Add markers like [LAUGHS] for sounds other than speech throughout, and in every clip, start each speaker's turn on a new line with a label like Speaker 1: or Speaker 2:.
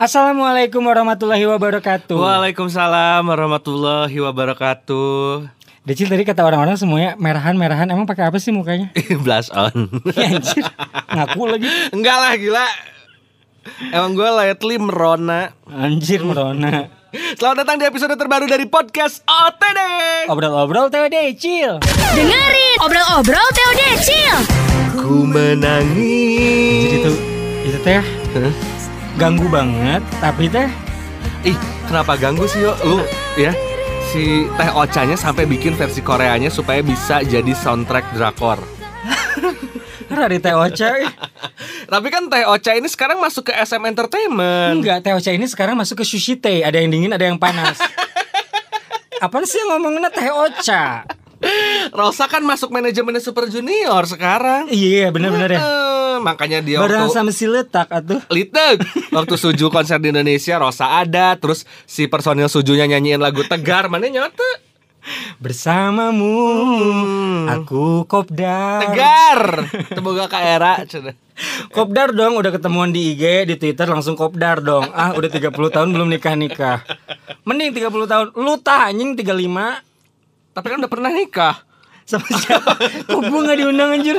Speaker 1: Assalamualaikum warahmatullahi wabarakatuh.
Speaker 2: Waalaikumsalam warahmatullahi wabarakatuh.
Speaker 1: Decil tadi kata orang-orang semuanya merahan-merahan. Emang pakai apa sih mukanya? [LAUGHS]
Speaker 2: Blush on.
Speaker 1: Ya, anjir. Ngaku lagi.
Speaker 2: Enggak lah gila. Emang gue lately merona.
Speaker 1: Anjir merona.
Speaker 2: Selamat datang di episode terbaru dari podcast OTD.
Speaker 1: Obrol-obrol Teo Decil.
Speaker 3: Dengerin obrol-obrol Teo Decil.
Speaker 2: Ku menangis.
Speaker 1: Jadi tuh itu teh
Speaker 2: Hah?
Speaker 1: Ganggu banget. Tapi teh
Speaker 2: Ih, kenapa ganggu sih yo? Lu ya si Teh Ocanya sampai bikin versi Koreanya supaya bisa jadi soundtrack drakor. [LAUGHS]
Speaker 1: dari Teh Ocha. ih.
Speaker 2: Tapi kan Teh Ocha ini sekarang masuk ke SM Entertainment.
Speaker 1: Enggak, Teh Ocha ini sekarang masuk ke sushi teh. Ada yang dingin, ada yang panas. [LAUGHS] Apaan sih yang ngomongnya Teh Ocha?
Speaker 2: Rosa kan masuk manajemennya Super Junior sekarang.
Speaker 1: Iya, bener-bener ya.
Speaker 2: Eh, makanya dia
Speaker 1: Barang
Speaker 2: waktu
Speaker 1: sama si letak atuh.
Speaker 2: Litek Waktu Suju konser di Indonesia Rosa ada Terus si personil Sujunya nyanyiin lagu Tegar Mana nyote
Speaker 1: Bersamamu aku kopdar.
Speaker 2: Tegar Teboga ka era cenah.
Speaker 1: Kopdar dong udah ketemuan di IG, di Twitter langsung kopdar dong. Ah, udah 30 tahun belum nikah-nikah. Mending 30 tahun. Lu tah anjing 35
Speaker 2: Tapi kan udah pernah nikah
Speaker 1: sama siapa? [LAUGHS] Kok gua gak diundang anjir?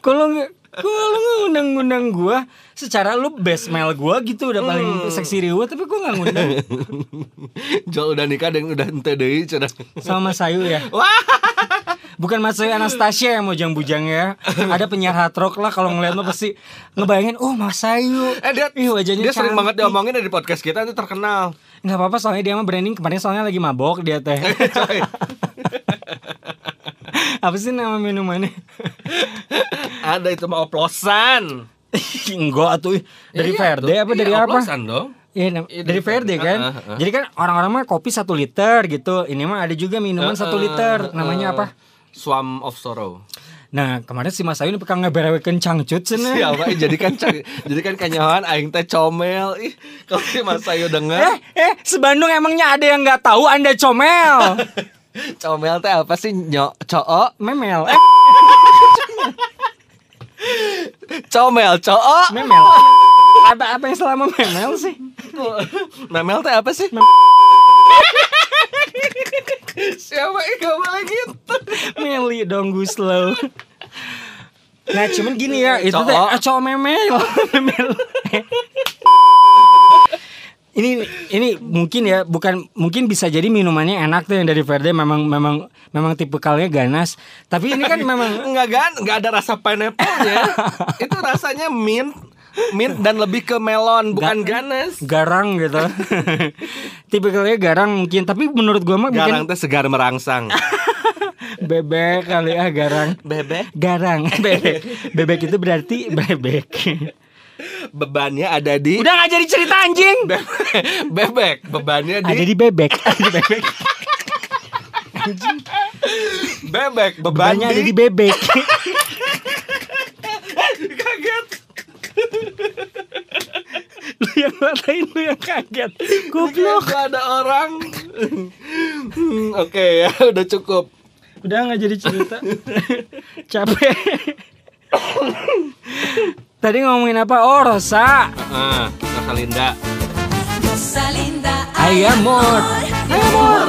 Speaker 1: Kalau nggak kalau nggak undang-undang gua secara lu best male gua gitu udah paling seksi riuh tapi gua nggak ngundang [LAUGHS]
Speaker 2: Jol udah nikah dan udah ente cenah.
Speaker 1: sama Mas Ayu ya.
Speaker 2: Wah
Speaker 1: Bukan Mas Ayu Anastasia yang mau bujang ya. Ada penyiar hard rock lah kalau ngeliat lo pasti ngebayangin, oh Mas Ayu.
Speaker 2: Eh dia,
Speaker 1: Ih, wajahnya
Speaker 2: dia sering banget
Speaker 1: cantik.
Speaker 2: diomongin di podcast kita Nanti terkenal
Speaker 1: Nggak apa-apa soalnya dia mah branding kemarin soalnya lagi mabok dia teh. [LAUGHS] [LAUGHS] Apa sih nama minumannya?
Speaker 2: Ada itu mah oplosan
Speaker 1: Enggak atuh dari
Speaker 2: Iya,
Speaker 1: Verde
Speaker 2: tuh.
Speaker 1: apa
Speaker 2: Iya,
Speaker 1: dari apa?
Speaker 2: oplosan dong
Speaker 1: Iya,
Speaker 2: Iya,
Speaker 1: dari Verde kan.
Speaker 2: Ah, ah.
Speaker 1: Jadi kan orang-orang mah kopi satu liter gitu. Ini mah ada juga minuman satu liter. Namanya apa?
Speaker 2: Swam of Sorrow
Speaker 1: Nah kemarin si Mas Ayu ini pekan ngeberewekeun cangcut cenah.
Speaker 2: Siapa jadi kan jadi kan kanyawan aing teh comel. Ih, kalau si Mas Ayu denger
Speaker 1: Eh, eh, sebandung emangnya ada yang nggak tahu Anda comel. [LAUGHS]
Speaker 2: comel teh apa sih? Nyok, coo,
Speaker 1: Memel. Eh,
Speaker 2: comel, coo.
Speaker 1: memel. Apa apa yang selama memel sih?
Speaker 2: Memel teh apa sih? [LAUGHS] [LAUGHS] Siapa ih gak boleh gitu.
Speaker 1: Meli dong gue slow. Nah cuman gini ya itu teh
Speaker 2: Cowok.
Speaker 1: ah, cowok memel [LAUGHS] memel. ini ini mungkin ya bukan mungkin bisa jadi minumannya enak tuh yang dari Verde memang memang memang tipikalnya ganas tapi ini kan memang
Speaker 2: Enggak kan? Enggak ada rasa pineapple-nya. [LAUGHS] Itu rasanya mint, mint dan lebih ke melon, bukan ganas.
Speaker 1: garang gitu [LAUGHS] tipikalnya garang mungkin tapi menurut gua mah
Speaker 2: Garang
Speaker 1: bikin
Speaker 2: teh segar merangsang. [LAUGHS]
Speaker 1: bebek kali ya garang
Speaker 2: Bebek.
Speaker 1: garang [LAUGHS] bebek bebek itu berarti bebek
Speaker 2: Bebannya ada di
Speaker 1: udah nggak jadi cerita anjing
Speaker 2: bebek. bebek. Bebannya di
Speaker 1: ada di bebek ada di bebek
Speaker 2: bebek. Beban
Speaker 1: Bebannya ada di bebek.
Speaker 2: kaget.
Speaker 1: Lu yang ngatain lu yang kaget.
Speaker 2: Goblok.
Speaker 1: Goblok.
Speaker 2: ada orang. Hmm, Oke ya, udah cukup.
Speaker 1: Udah nggak jadi cerita. Capek. Tadi ngomongin apa? Oh, Rosa.
Speaker 2: Ah, Rosalinda.
Speaker 1: Ay, amor. Amor.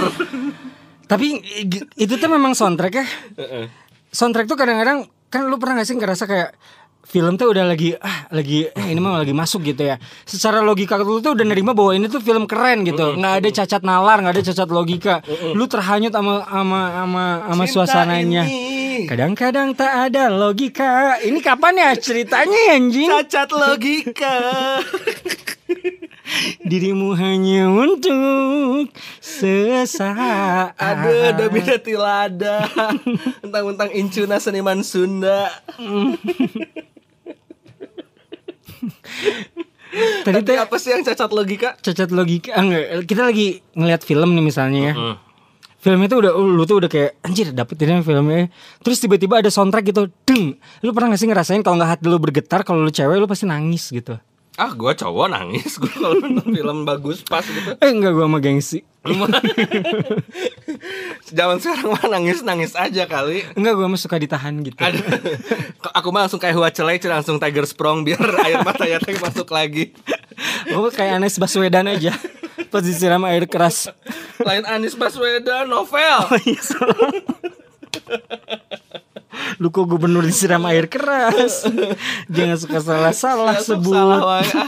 Speaker 1: Tapi i- itu tuh memang soundtrack ya. Soundtrack tuh kadang-kadang kan lu pernah gak sih ngerasa kayak film tuh udah lagi ah lagi eh ini mah lagi masuk gitu ya. Secara logika lu tuh udah nerima bahwa ini tuh film keren gitu. nggak ada cacat nalar, nggak ada cacat logika. Lu terhanyut sama sama sama sama suasananya. Kadang-kadang tak ada logika. Ini kapan ya ceritanya anjing?
Speaker 2: Cacat logika. [LAUGHS]
Speaker 1: Dirimu hanya untuk sesaat.
Speaker 2: Aduh, udah beda tilada. Tentang-tentang incuna seniman Sunda. [LAUGHS] [LAUGHS]
Speaker 1: Tadi teh
Speaker 2: apa sih yang cacat logika?
Speaker 1: cacat logika ah, enggak. Kita lagi ngeliat film nih misalnya ya. Filmnya tuh udah lu tuh udah kayak anjir dapetin filmnya. Terus tiba-tiba ada soundtrack gitu. Deng. Lu pernah gak sih ngerasain kalau nggak hati lu bergetar kalau lu cewek lu pasti nangis gitu.
Speaker 2: Ah, gua cowok nangis [LAUGHS] gua kalau nonton film bagus pas gitu.
Speaker 1: Eh enggak gua sama gengsi. [LAUGHS]
Speaker 2: Zaman sekarang mah nangis-nangis aja kali.
Speaker 1: Enggak gua mah suka ditahan gitu.
Speaker 2: Ada, [LAUGHS] aku mah langsung kayak Hua Celai, langsung Tiger Sprong biar air matanya teh masuk lagi.
Speaker 1: Gue kayak Anies Baswedan aja Pas disiram air keras
Speaker 2: Lain Anies Baswedan, novel.
Speaker 1: Lu kok gubernur disiram air keras? Jangan suka salah-salah sebut
Speaker 2: salah. Ah.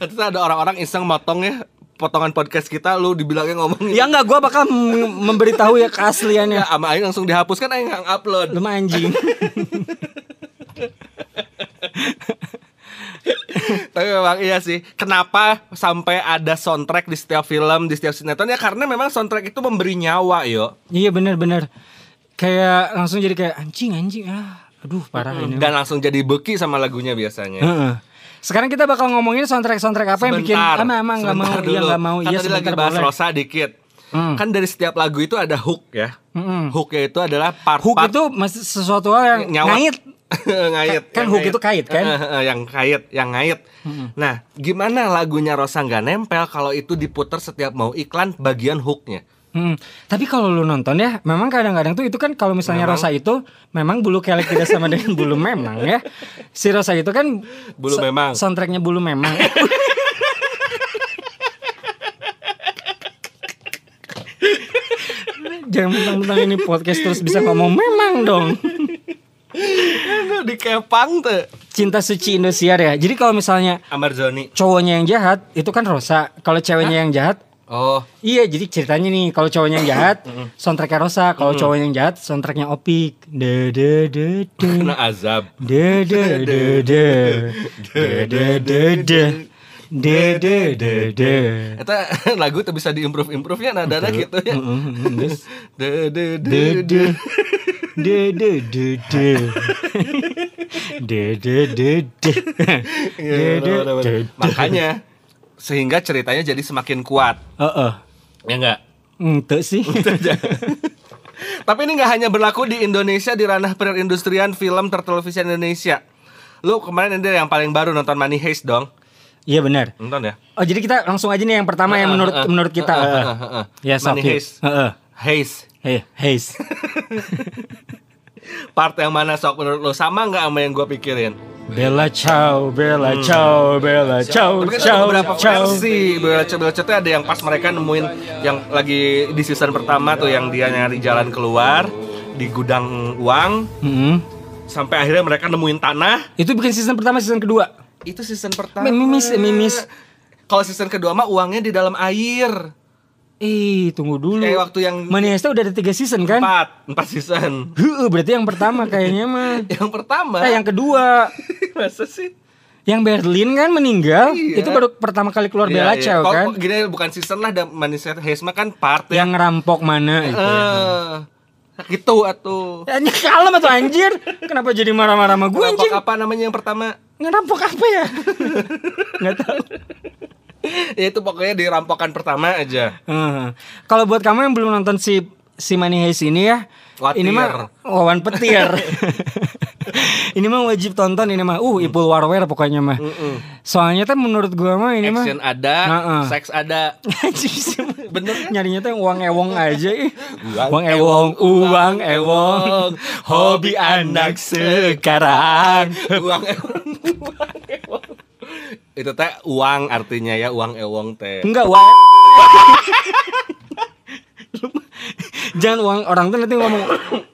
Speaker 2: Nanti ada orang-orang iseng motong ya potongan podcast kita lu dibilangnya ngomong
Speaker 1: Ya enggak, gue bakal memberitahu ya keasliannya.
Speaker 2: Ya sama Aing langsung dihapus kan Aing nggak upload
Speaker 1: Lu anjing.
Speaker 2: Tapi memang iya sih Kenapa sampai ada soundtrack di setiap film Di setiap sinetron? Ya karena memang soundtrack itu memberi nyawa yo.
Speaker 1: Iya bener-bener Kayak langsung jadi kayak anjing anjing ah Aduh parah ini
Speaker 2: Dan langsung jadi beki sama lagunya biasanya.
Speaker 1: Sekarang kita bakal ngomongin soundtrack-soundtrack apa yang bikin
Speaker 2: Sebentar,
Speaker 1: ama ama nggak mau
Speaker 2: sebentar
Speaker 1: iya nggak mau
Speaker 2: Kan
Speaker 1: iya
Speaker 2: tadi lagi
Speaker 1: sebentar
Speaker 2: bahas
Speaker 1: boleh.
Speaker 2: Rosa dikit
Speaker 1: Hmm.
Speaker 2: Kan dari setiap lagu itu ada hook ya
Speaker 1: Mm-mm.
Speaker 2: Hooknya itu adalah part
Speaker 1: Hook itu masih sesuatu hal yang
Speaker 2: Nyawa.
Speaker 1: ngait. [LAUGHS]
Speaker 2: ngait
Speaker 1: Kan hook itu kait, kan?
Speaker 2: yang kait yang ngait nah gimana lagunya Rosa nggak nempel kalau itu diputar setiap mau iklan bagian hooknya
Speaker 1: Hmm. Tapi kalau lu nonton ya, memang kadang-kadang tuh itu kan kalau misalnya
Speaker 2: Memang.
Speaker 1: Rosa itu memang bulu kelek tidak sama dengan [LAUGHS] bulu memang ya. Si Rosa itu kan
Speaker 2: Bulu memang.
Speaker 1: Soundtracknya bulu memang. [LAUGHS] Jangan mentang-mentang ini podcast terus bisa ngomong memang dong.
Speaker 2: Dikepang tuh
Speaker 1: Cinta suci Indosiar ya. Jadi kalau misalnya
Speaker 2: Amarzoni
Speaker 1: cowoknya yang jahat itu kan Rosa. Kalau ceweknya yang jahat
Speaker 2: oh
Speaker 1: Iya, jadi ceritanya nih kalau cowoknya yang jahat, soundtracknya Rosa. Kalau cowoknya yang jahat, soundtracknya Opik. De de de de.
Speaker 2: kena azab
Speaker 1: De de de de. De de de de. De de de de.
Speaker 2: Eta lagu tuh bisa diimprove improve ya nada gitu ya de de de
Speaker 1: De de. De de de de. De de de de.
Speaker 2: Iya,
Speaker 1: De de.
Speaker 2: makanya sehingga ceritanya jadi semakin kuat
Speaker 1: Heeh.
Speaker 2: ya enggak
Speaker 1: Ente sih. [LAUGHS]
Speaker 2: Tapi ini nggak hanya berlaku di Indonesia di ranah perindustrian film tertelevisi Indonesia. Lu kemarin ada yang paling baru nonton Money Heist dong?
Speaker 1: Iya benar.
Speaker 2: Nonton ya?
Speaker 1: Oh jadi kita langsung aja nih yang pertama yang menurut
Speaker 2: Heeh,
Speaker 1: menurut kita.
Speaker 2: heeh,
Speaker 1: Heeh.
Speaker 2: heeh, heeh.
Speaker 1: Ya.
Speaker 2: Money. Heist.
Speaker 1: Heeh.
Speaker 2: Heist.
Speaker 1: Hey, Haze. [LAUGHS]
Speaker 2: Part yang mana sok menurut lu sama nggak sama yang gue pikirin?
Speaker 1: Bella ciao, Bella ciao, Bella ciao,
Speaker 2: Tapi kan
Speaker 1: ciao,
Speaker 2: beberapa
Speaker 1: ciao.
Speaker 2: versi. Bella Ciao Bella Ciao tuh ada yang pas mereka nemuin yang lagi di season pertama tuh yang dia nyari jalan keluar di gudang uang
Speaker 1: Mm-mm.
Speaker 2: sampai akhirnya mereka nemuin tanah.
Speaker 1: Itu bikin season pertama, season kedua.
Speaker 2: Itu season pertama.
Speaker 1: Mimis, mimis.
Speaker 2: Kalau season kedua mah uangnya di dalam air.
Speaker 1: Eh, tunggu dulu.
Speaker 2: Kayak waktu yang
Speaker 1: Maniesta udah ada tiga season kan?
Speaker 2: empat empat season
Speaker 1: Heeh, berarti yang pertama kayaknya mah. [LAUGHS]
Speaker 2: yang pertama
Speaker 1: Eh, yang kedua, [LAUGHS]
Speaker 2: masa sih
Speaker 1: yang Berlin kan meninggal.
Speaker 2: Iya.
Speaker 1: Itu baru pertama kali keluar
Speaker 2: Iya,
Speaker 1: Bella
Speaker 2: iya.
Speaker 1: Ciao
Speaker 2: Kok-
Speaker 1: kan?
Speaker 2: kok gini bukan season lah dan manusia Hesma kan part ya
Speaker 1: Yang ngerampok mana itu.
Speaker 2: eh gitu atuh
Speaker 1: Ya, kalem atau anjir? Kenapa jadi marah-marah sama gue anjing?
Speaker 2: apa namanya yang pertama
Speaker 1: Ngerampok apa ya? [LAUGHS] Nggak tahu. [LAUGHS]
Speaker 2: ya itu pokoknya di rampokan pertama aja
Speaker 1: Heeh. Kalau buat kamu yang belum nonton si si Money Heist ini ya,
Speaker 2: Watir.
Speaker 1: ini mah wawan petir. [LAUGHS] ini mah wajib tonton ini mah. Uh, Ipul Warwear pokoknya mah. Soalnya tuh menurut gua mah ini mah
Speaker 2: action ada
Speaker 1: Heeh.
Speaker 2: seks ada [LAUGHS] bener kan
Speaker 1: Nyarinya tuh yang uang ewong aja ih.
Speaker 2: Uang
Speaker 1: Uang ewong, uang ewong, hobi anak sekarang.
Speaker 2: uang ewong itu teh uang artinya ya uang ewong teh
Speaker 1: Enggak uang. [LAUGHS] Jangan uang orang tuh nanti ngomong,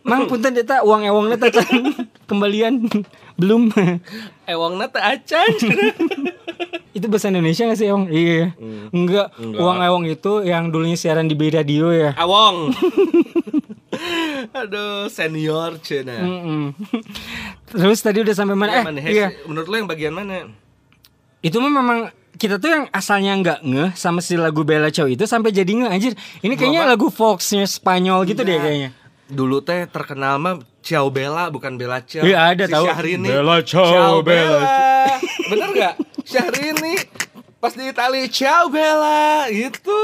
Speaker 1: "Mang punten eta uang ewongnya teh can [LAUGHS] kembalian belum."
Speaker 2: ewong teh acan [LAUGHS]
Speaker 1: itu bahasa Indonesia gak sih ewong? Iya. Enggak.
Speaker 2: Enggak.
Speaker 1: Uang ewong itu yang dulunya siaran di B Radio ya.
Speaker 2: awong aduh senior cina
Speaker 1: Mm-mm. Terus tadi udah sampai mana?
Speaker 2: Ya,
Speaker 1: Eh,
Speaker 2: Money
Speaker 1: iya.
Speaker 2: Menurut lo yang bagian mana
Speaker 1: Itu mah memang kita tuh yang asalnya nggak ngeh sama si lagu Bella Ciao itu sampai jadi ngeh anjir. Ini kayaknya
Speaker 2: Gua, Pak.
Speaker 1: lagu Foxnya Spanyol gitu deh
Speaker 2: Enggak.
Speaker 1: kayaknya.
Speaker 2: Dulu teh terkenal mah Ciao Bella bukan Bella Ciao.
Speaker 1: Iya, ada
Speaker 2: si
Speaker 1: tahu.
Speaker 2: Syahrini.
Speaker 1: Bella Ciao, Bella [LAUGHS]
Speaker 2: Bener gak? Syahrini pas di Itali Ciao Bella gitu.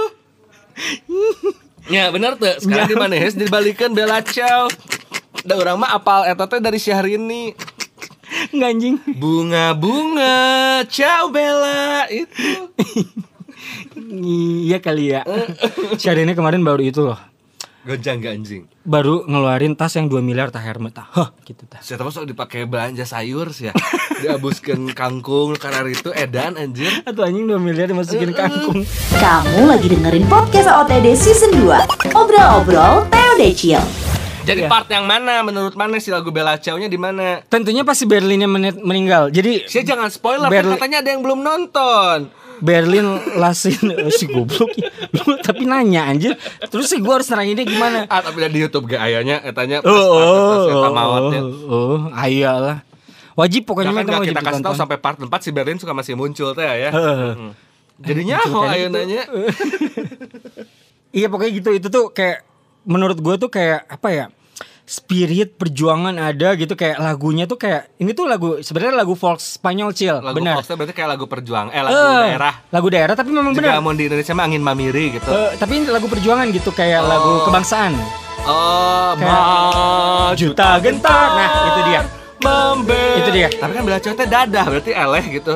Speaker 2: ya bener tuh. Sekarang di mana dibalikan Bella Ciao. Da orang mah apal eta teh dari Syahrini.
Speaker 1: Nggak anjing.
Speaker 2: Bunga-bunga Ciao Bella itu. [LAUGHS]
Speaker 1: Iya kali ya. Syahrini kemarin baru itu loh.
Speaker 2: Gonjang ganjing.
Speaker 1: baru ngeluarin tas yang 2 miliar tah hermet tah. Hah, gitu tah.
Speaker 2: Saya tahu sok dipakai belanja sayur sih ya. [LAUGHS] Dihabuskan kangkung karena itu edan anjir.
Speaker 1: Atau anjing 2 miliar dimasukin kangkung.
Speaker 4: Kamu lagi dengerin podcast OTD Season 2 Obrol-obrol TOD Chill
Speaker 2: Jadi
Speaker 1: Iya.
Speaker 2: part yang mana menurut mana si lagu Bella Ciao-nya di mana?
Speaker 1: Tentunya pasti Berlinnya menit- meninggal. Jadi
Speaker 2: Saya jangan spoiler, kan
Speaker 1: Berli-
Speaker 2: katanya ada yang belum nonton.
Speaker 1: Berlin lasin [LAUGHS] si goblok lu tapi nanya anjir terus sih gua harus neranginnya gimana
Speaker 2: Ah, tapi di YouTube gak ayahnya, katanya pas
Speaker 1: oh oh oh,
Speaker 2: mautnya.
Speaker 1: oh ayalah wajib pokoknya itu
Speaker 2: nggak
Speaker 1: wajib
Speaker 2: kita kasih tahu sampai part 4 si Berlin suka masih muncul teh ya. Hmm. Jadinya oh ayo nanya. [LAUGHS]
Speaker 1: iya pokoknya gitu itu tuh kayak menurut gua tuh kayak apa ya spirit perjuangan ada gitu. Kayak lagunya tuh kayak ini tuh lagu sebenarnya lagu folk Spanyol chill
Speaker 2: Lagu
Speaker 1: benar.
Speaker 2: Foxnya berarti kayak lagu perjuang, eh lagu
Speaker 1: Eh,
Speaker 2: daerah.
Speaker 1: lagu daerah tapi memang benar.
Speaker 2: Mau di Indonesia mah angin mamiri gitu.
Speaker 1: Eh, tapi ini lagu perjuangan gitu kayak
Speaker 2: Oh.
Speaker 1: lagu kebangsaan.
Speaker 2: Oh,
Speaker 1: Kayak
Speaker 2: maju
Speaker 1: juta gentar. Nah itu dia
Speaker 2: membela.
Speaker 1: Itu dia.
Speaker 2: Tapi kan bela teh dadah berarti eleh gitu.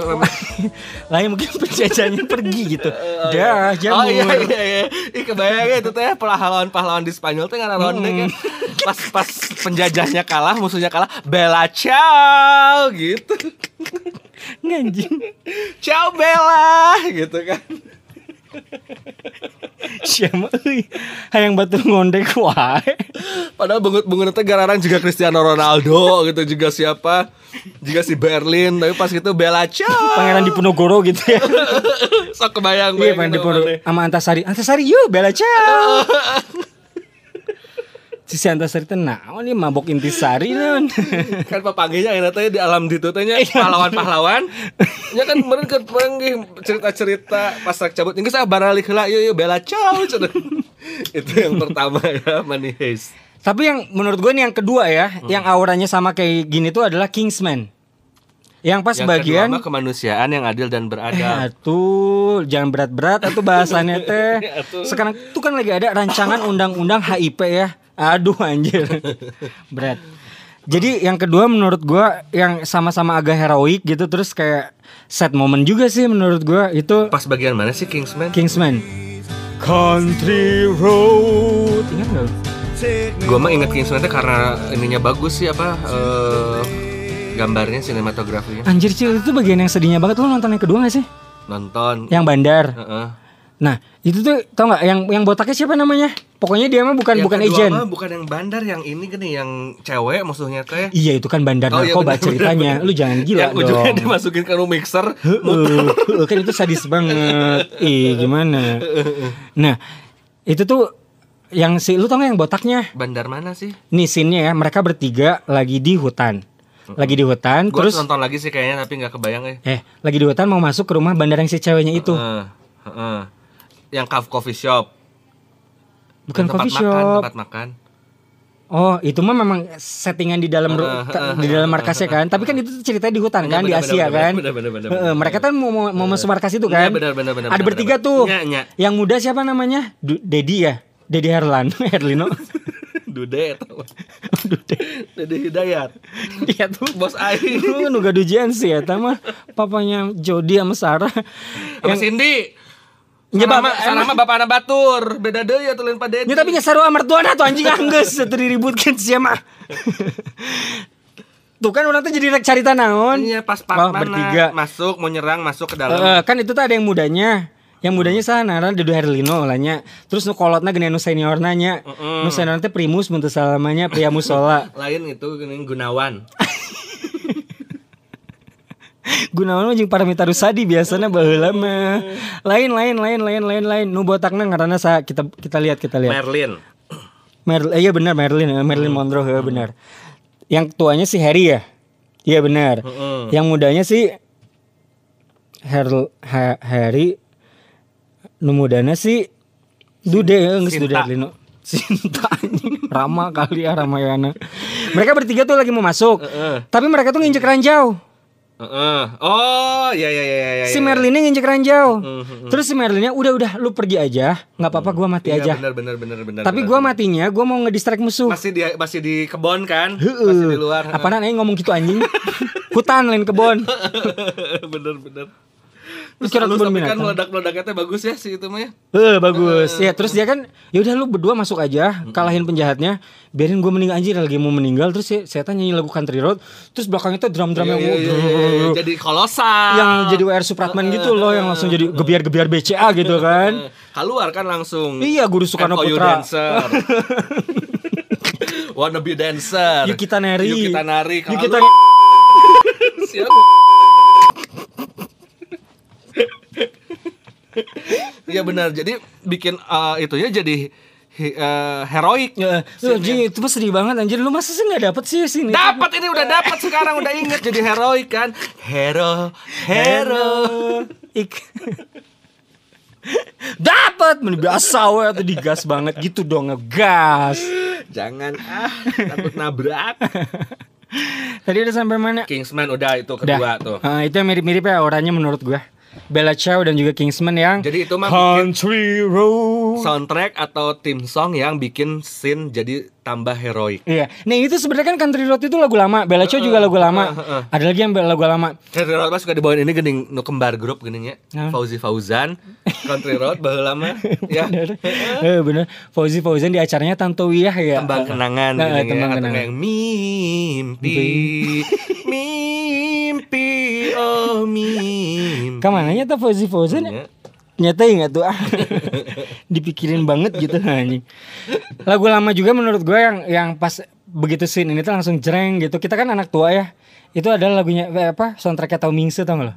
Speaker 2: [LAUGHS]
Speaker 1: lain mungkin penjajahnya pergi gitu [LAUGHS] dah
Speaker 2: Oh
Speaker 1: jamur
Speaker 2: iya iya iya. Ih kebayang ya itu teh pahlawan-pahlawan di Spanyol teh ngaran ronde kan. Pas pas penjajahnya kalah, musuhnya kalah, bela ciao gitu.
Speaker 1: Nganjing [LAUGHS]
Speaker 2: Ciao Bella gitu kan. [LAUGHS]
Speaker 1: Siapa euy Hayang batu ngondek wae
Speaker 2: Padahal bungut-bungut teh gararang juga Cristiano Ronaldo gitu juga siapa? Juga si Berlin, tapi pas gitu Bella ciao.
Speaker 1: Pangeran Diponegoro gitu ya [LAUGHS]
Speaker 2: Sok kebayang
Speaker 1: Iya Pangeran Diponegoro
Speaker 2: mana.
Speaker 1: Sama Antasari Antasari yuk Bella ciao [LAUGHS] Si Antasari teh naon nih mabok intisari naon? [LAUGHS]
Speaker 2: Kan papanggihnya enak teh di alam ditu teh nya pahlawan-pahlawan. Nya [LAUGHS] kan meureun panggih cerita-cerita pas rek cabut geus ah baralik heula yuk bela ciao [LAUGHS] itu yang pertama ya Money Heist
Speaker 1: Tapi yang menurut gue nih yang kedua ya Yang auranya sama kayak gini tuh adalah Kingsman. Yang pas
Speaker 2: yang
Speaker 1: bagian
Speaker 2: kedua kemanusiaan yang adil dan
Speaker 1: Eh,
Speaker 2: beradab.
Speaker 1: atuh, jangan berat-berat atau bahasannya teh. Sekarang tuh kan lagi ada rancangan undang-undang HIP ya. Aduh anjir. [LAUGHS] berat. Jadi yang kedua menurut gua yang sama-sama agak heroik gitu terus kayak set moment juga sih menurut gua itu
Speaker 2: pas bagian mana sih Kingsman
Speaker 1: Kingsman. Country Road. Ingat gak?
Speaker 2: gua mah inget Kingsman teh karena ininya bagus sih apa eh, gambarnya sinematografinya
Speaker 1: Anjir Cil itu bagian yang sedihnya banget lu nonton yang kedua gak sih?
Speaker 2: nonton
Speaker 1: Yang bandar.
Speaker 2: Heeh.
Speaker 1: Nah, itu tuh tau nggak yang yang botaknya siapa namanya? Pokoknya dia mah bukan
Speaker 2: Yang
Speaker 1: bukan agent.
Speaker 2: mah bukan yang bandar yang ini gini yang cewek musuhnya teh
Speaker 1: Iya itu kan bandar
Speaker 2: Oh, iya,
Speaker 1: narkoba
Speaker 2: bener,
Speaker 1: ceritanya.
Speaker 2: bener,
Speaker 1: Lu jangan gila
Speaker 2: yang ujungnya
Speaker 1: dong.
Speaker 2: dimasukin ke room mixer
Speaker 1: Heeh, kan itu sadis banget. Ih, gimana? Nah, itu tuh yang si lu tau gak yang botaknya?
Speaker 2: bandar mana sih
Speaker 1: Nih scene-nya ya, mereka bertiga lagi di hutan. Lagi di hutan,
Speaker 2: Gue
Speaker 1: terus
Speaker 2: nonton lagi sih kayaknya tapi nggak kebayang eh.
Speaker 1: eh lagi di hutan mau masuk ke rumah bandar yang si ceweknya itu.
Speaker 2: Heeh, heeh. Yang coffee shop.
Speaker 1: Bukan
Speaker 2: tempat
Speaker 1: coffee
Speaker 2: makan,
Speaker 1: shop.
Speaker 2: tempat makan.
Speaker 1: Oh, itu mah memang settingan di dalam di dalam markasnya kan. Tapi kan itu ceritanya di hutan kan di Asia
Speaker 2: bener,
Speaker 1: kan.
Speaker 2: bener, bener, bener,
Speaker 1: Heeh,
Speaker 2: bener.
Speaker 1: mereka kan mau mau, masuk markas itu kan.
Speaker 2: Bener, bener, bener,
Speaker 1: Ada bertiga tuh.
Speaker 2: Nya, nya.
Speaker 1: Yang muda siapa namanya? Dedi ya. Dedi Herlan, [LAUGHS] Herlino. [LAUGHS]
Speaker 2: Dude atau [LAUGHS]
Speaker 1: Dude.
Speaker 2: Dede Hidayat.
Speaker 1: Dia tuh
Speaker 2: Bos aing.
Speaker 1: Lu nu gaduh jian sih ya, mah papanya Jody sama Sarah.
Speaker 2: Sama Cindy.
Speaker 1: Ya, Bapak,
Speaker 2: sama mah bapak anak batur. Beda deui ya tulen Pak Dedi.
Speaker 1: Ya tapi nyasaru amartuana tuh anjing anggeus itu diributkeun sia mah. [LAUGHS] Tuh kan orang tuh jadi rek carita naon.
Speaker 2: Iya pas part
Speaker 1: Oh, bertiga.
Speaker 2: masuk mau nyerang masuk ke dalam.
Speaker 1: Eh, kan itu tuh ada yang mudanya. Yang mudanya sana Dedu Herlino lah nya. Terus nu kolotna geuning nu senior nanya. Nu senior teh Primus mun teu salamanya Pria Musola. [LAUGHS]
Speaker 2: Lain itu geuning Gunawan. [LAUGHS]
Speaker 1: Gunawan jeung Paramita Rusadi biasanya baheula mah. Lain lain lain lain lain lain. Nu botakna ngaranna sa kita kita lihat kita lihat.
Speaker 2: Merlin.
Speaker 1: Merlin, eh, iya benar Merlin, eh, Merlin Monroe eh, benar. Yang tuanya si Harry ya, iya benar. Yang mudanya si Her Ha- Harry, nu mudana si Dude, eh, geus Dude
Speaker 2: Sinta.
Speaker 1: Herlino. [LAUGHS] Sinta. Rama kali ya Ramayana. Mereka bertiga tuh lagi mau masuk.
Speaker 2: Heeh.
Speaker 1: Tapi mereka tuh nginjek ranjau.
Speaker 2: Heeh. Oh, iya iya iya iya.
Speaker 1: Si
Speaker 2: iya.
Speaker 1: Merlinnya nginjek ranjau.
Speaker 2: Mhm.
Speaker 1: Terus si Merlinnya udah udah lu pergi aja, nggak apa-apa gua mati
Speaker 2: Iya,
Speaker 1: aja.
Speaker 2: benar benar benar benar.
Speaker 1: Tapi
Speaker 2: benar,
Speaker 1: gua matinya gua mau ngedistract musuh.
Speaker 2: masih di masih di kebon kan?
Speaker 1: Heeh.
Speaker 2: Masih di luar.
Speaker 1: Apaan aing ngomong gitu anjing? [LAUGHS] Hutan lain kebon. [LAUGHS]
Speaker 2: bener bener. Terus
Speaker 1: Kira
Speaker 2: halus
Speaker 1: kebun
Speaker 2: tapi kan
Speaker 1: binatang.
Speaker 2: meledak-meledaknya bagus ya si itu mah ya.
Speaker 1: Eh bagus. Ya terus dia kan ya udah lu berdua masuk aja, kalahin penjahatnya, biarin gue meninggal anjir lagi mau meninggal terus ya setan nyanyi lagu Country Road, terus belakangnya tuh drum-drum yang
Speaker 2: jadi kolosal.
Speaker 1: yang jadi WR Supratman gitu loh yang langsung jadi gebiar-gebiar BCA gitu kan.
Speaker 2: keluar kan langsung.
Speaker 1: Iya, Guru Soekarno Putra.
Speaker 2: dancer. [LAUGHS] Wanna be dancer.
Speaker 1: Yukita Nari.
Speaker 2: Yukita Nari. Kalau
Speaker 1: Yukita
Speaker 2: lu- [LAUGHS] Siapa? Iya benar. Jadi bikin eh, itu ya jadi he- eh, heroik.
Speaker 1: Anjing, itu mah sedih banget anjir lu masa sih nggak dapet sih sini
Speaker 2: Dapat ini udah dapat sekarang udah inget jadi heroik kan. Hero, hero.
Speaker 1: Ik. Dapat biasa we atau digas banget gitu dong ngegas.
Speaker 2: Jangan ah takut nabrak.
Speaker 1: Tadi udah sampai mana?
Speaker 2: Kingsman udah itu kedua tuh.
Speaker 1: Ah, itu yang mirip-mirip ya orangnya menurut gua. Bella Ciao dan juga Kingsman yang
Speaker 2: Jadi itu mah
Speaker 1: Country Road.
Speaker 2: soundtrack atau tim song yang bikin scene jadi tambah heroik.
Speaker 1: Iya. Nah, itu sebenarnya kan Country Road itu lagu lama. Bella Ciao juga lagu lama. Ada lagi yang lagu lama.
Speaker 2: Country Road mah suka dibawain ini gening nu kembar grup gening ya.
Speaker 1: Nah.
Speaker 2: Fauzi Fauzan, Country Road baheula mah [LAUGHS] ya.
Speaker 1: Bener. [LAUGHS] Eh bener. Fauzi Fauzan di acaranya Tantowiah ya.
Speaker 2: Tembang kenangan
Speaker 1: Nah,
Speaker 2: gening ya.
Speaker 1: tembang kenangan.
Speaker 2: yang mimpi [LAUGHS] mimpi oh mimpi.
Speaker 1: Kamananya tuh Fauzi Fauzan ya?
Speaker 2: Ya.
Speaker 1: Nyata nggak tuh ah. [LAUGHS] Dipikirin banget gitu anjing. Lagu lama juga menurut gue yang yang pas begitu scene ini tuh langsung jreng gitu. Kita kan anak tua ya. Itu adalah lagunya eh, apa? Soundtracknya Tau Mingse tau gak lo?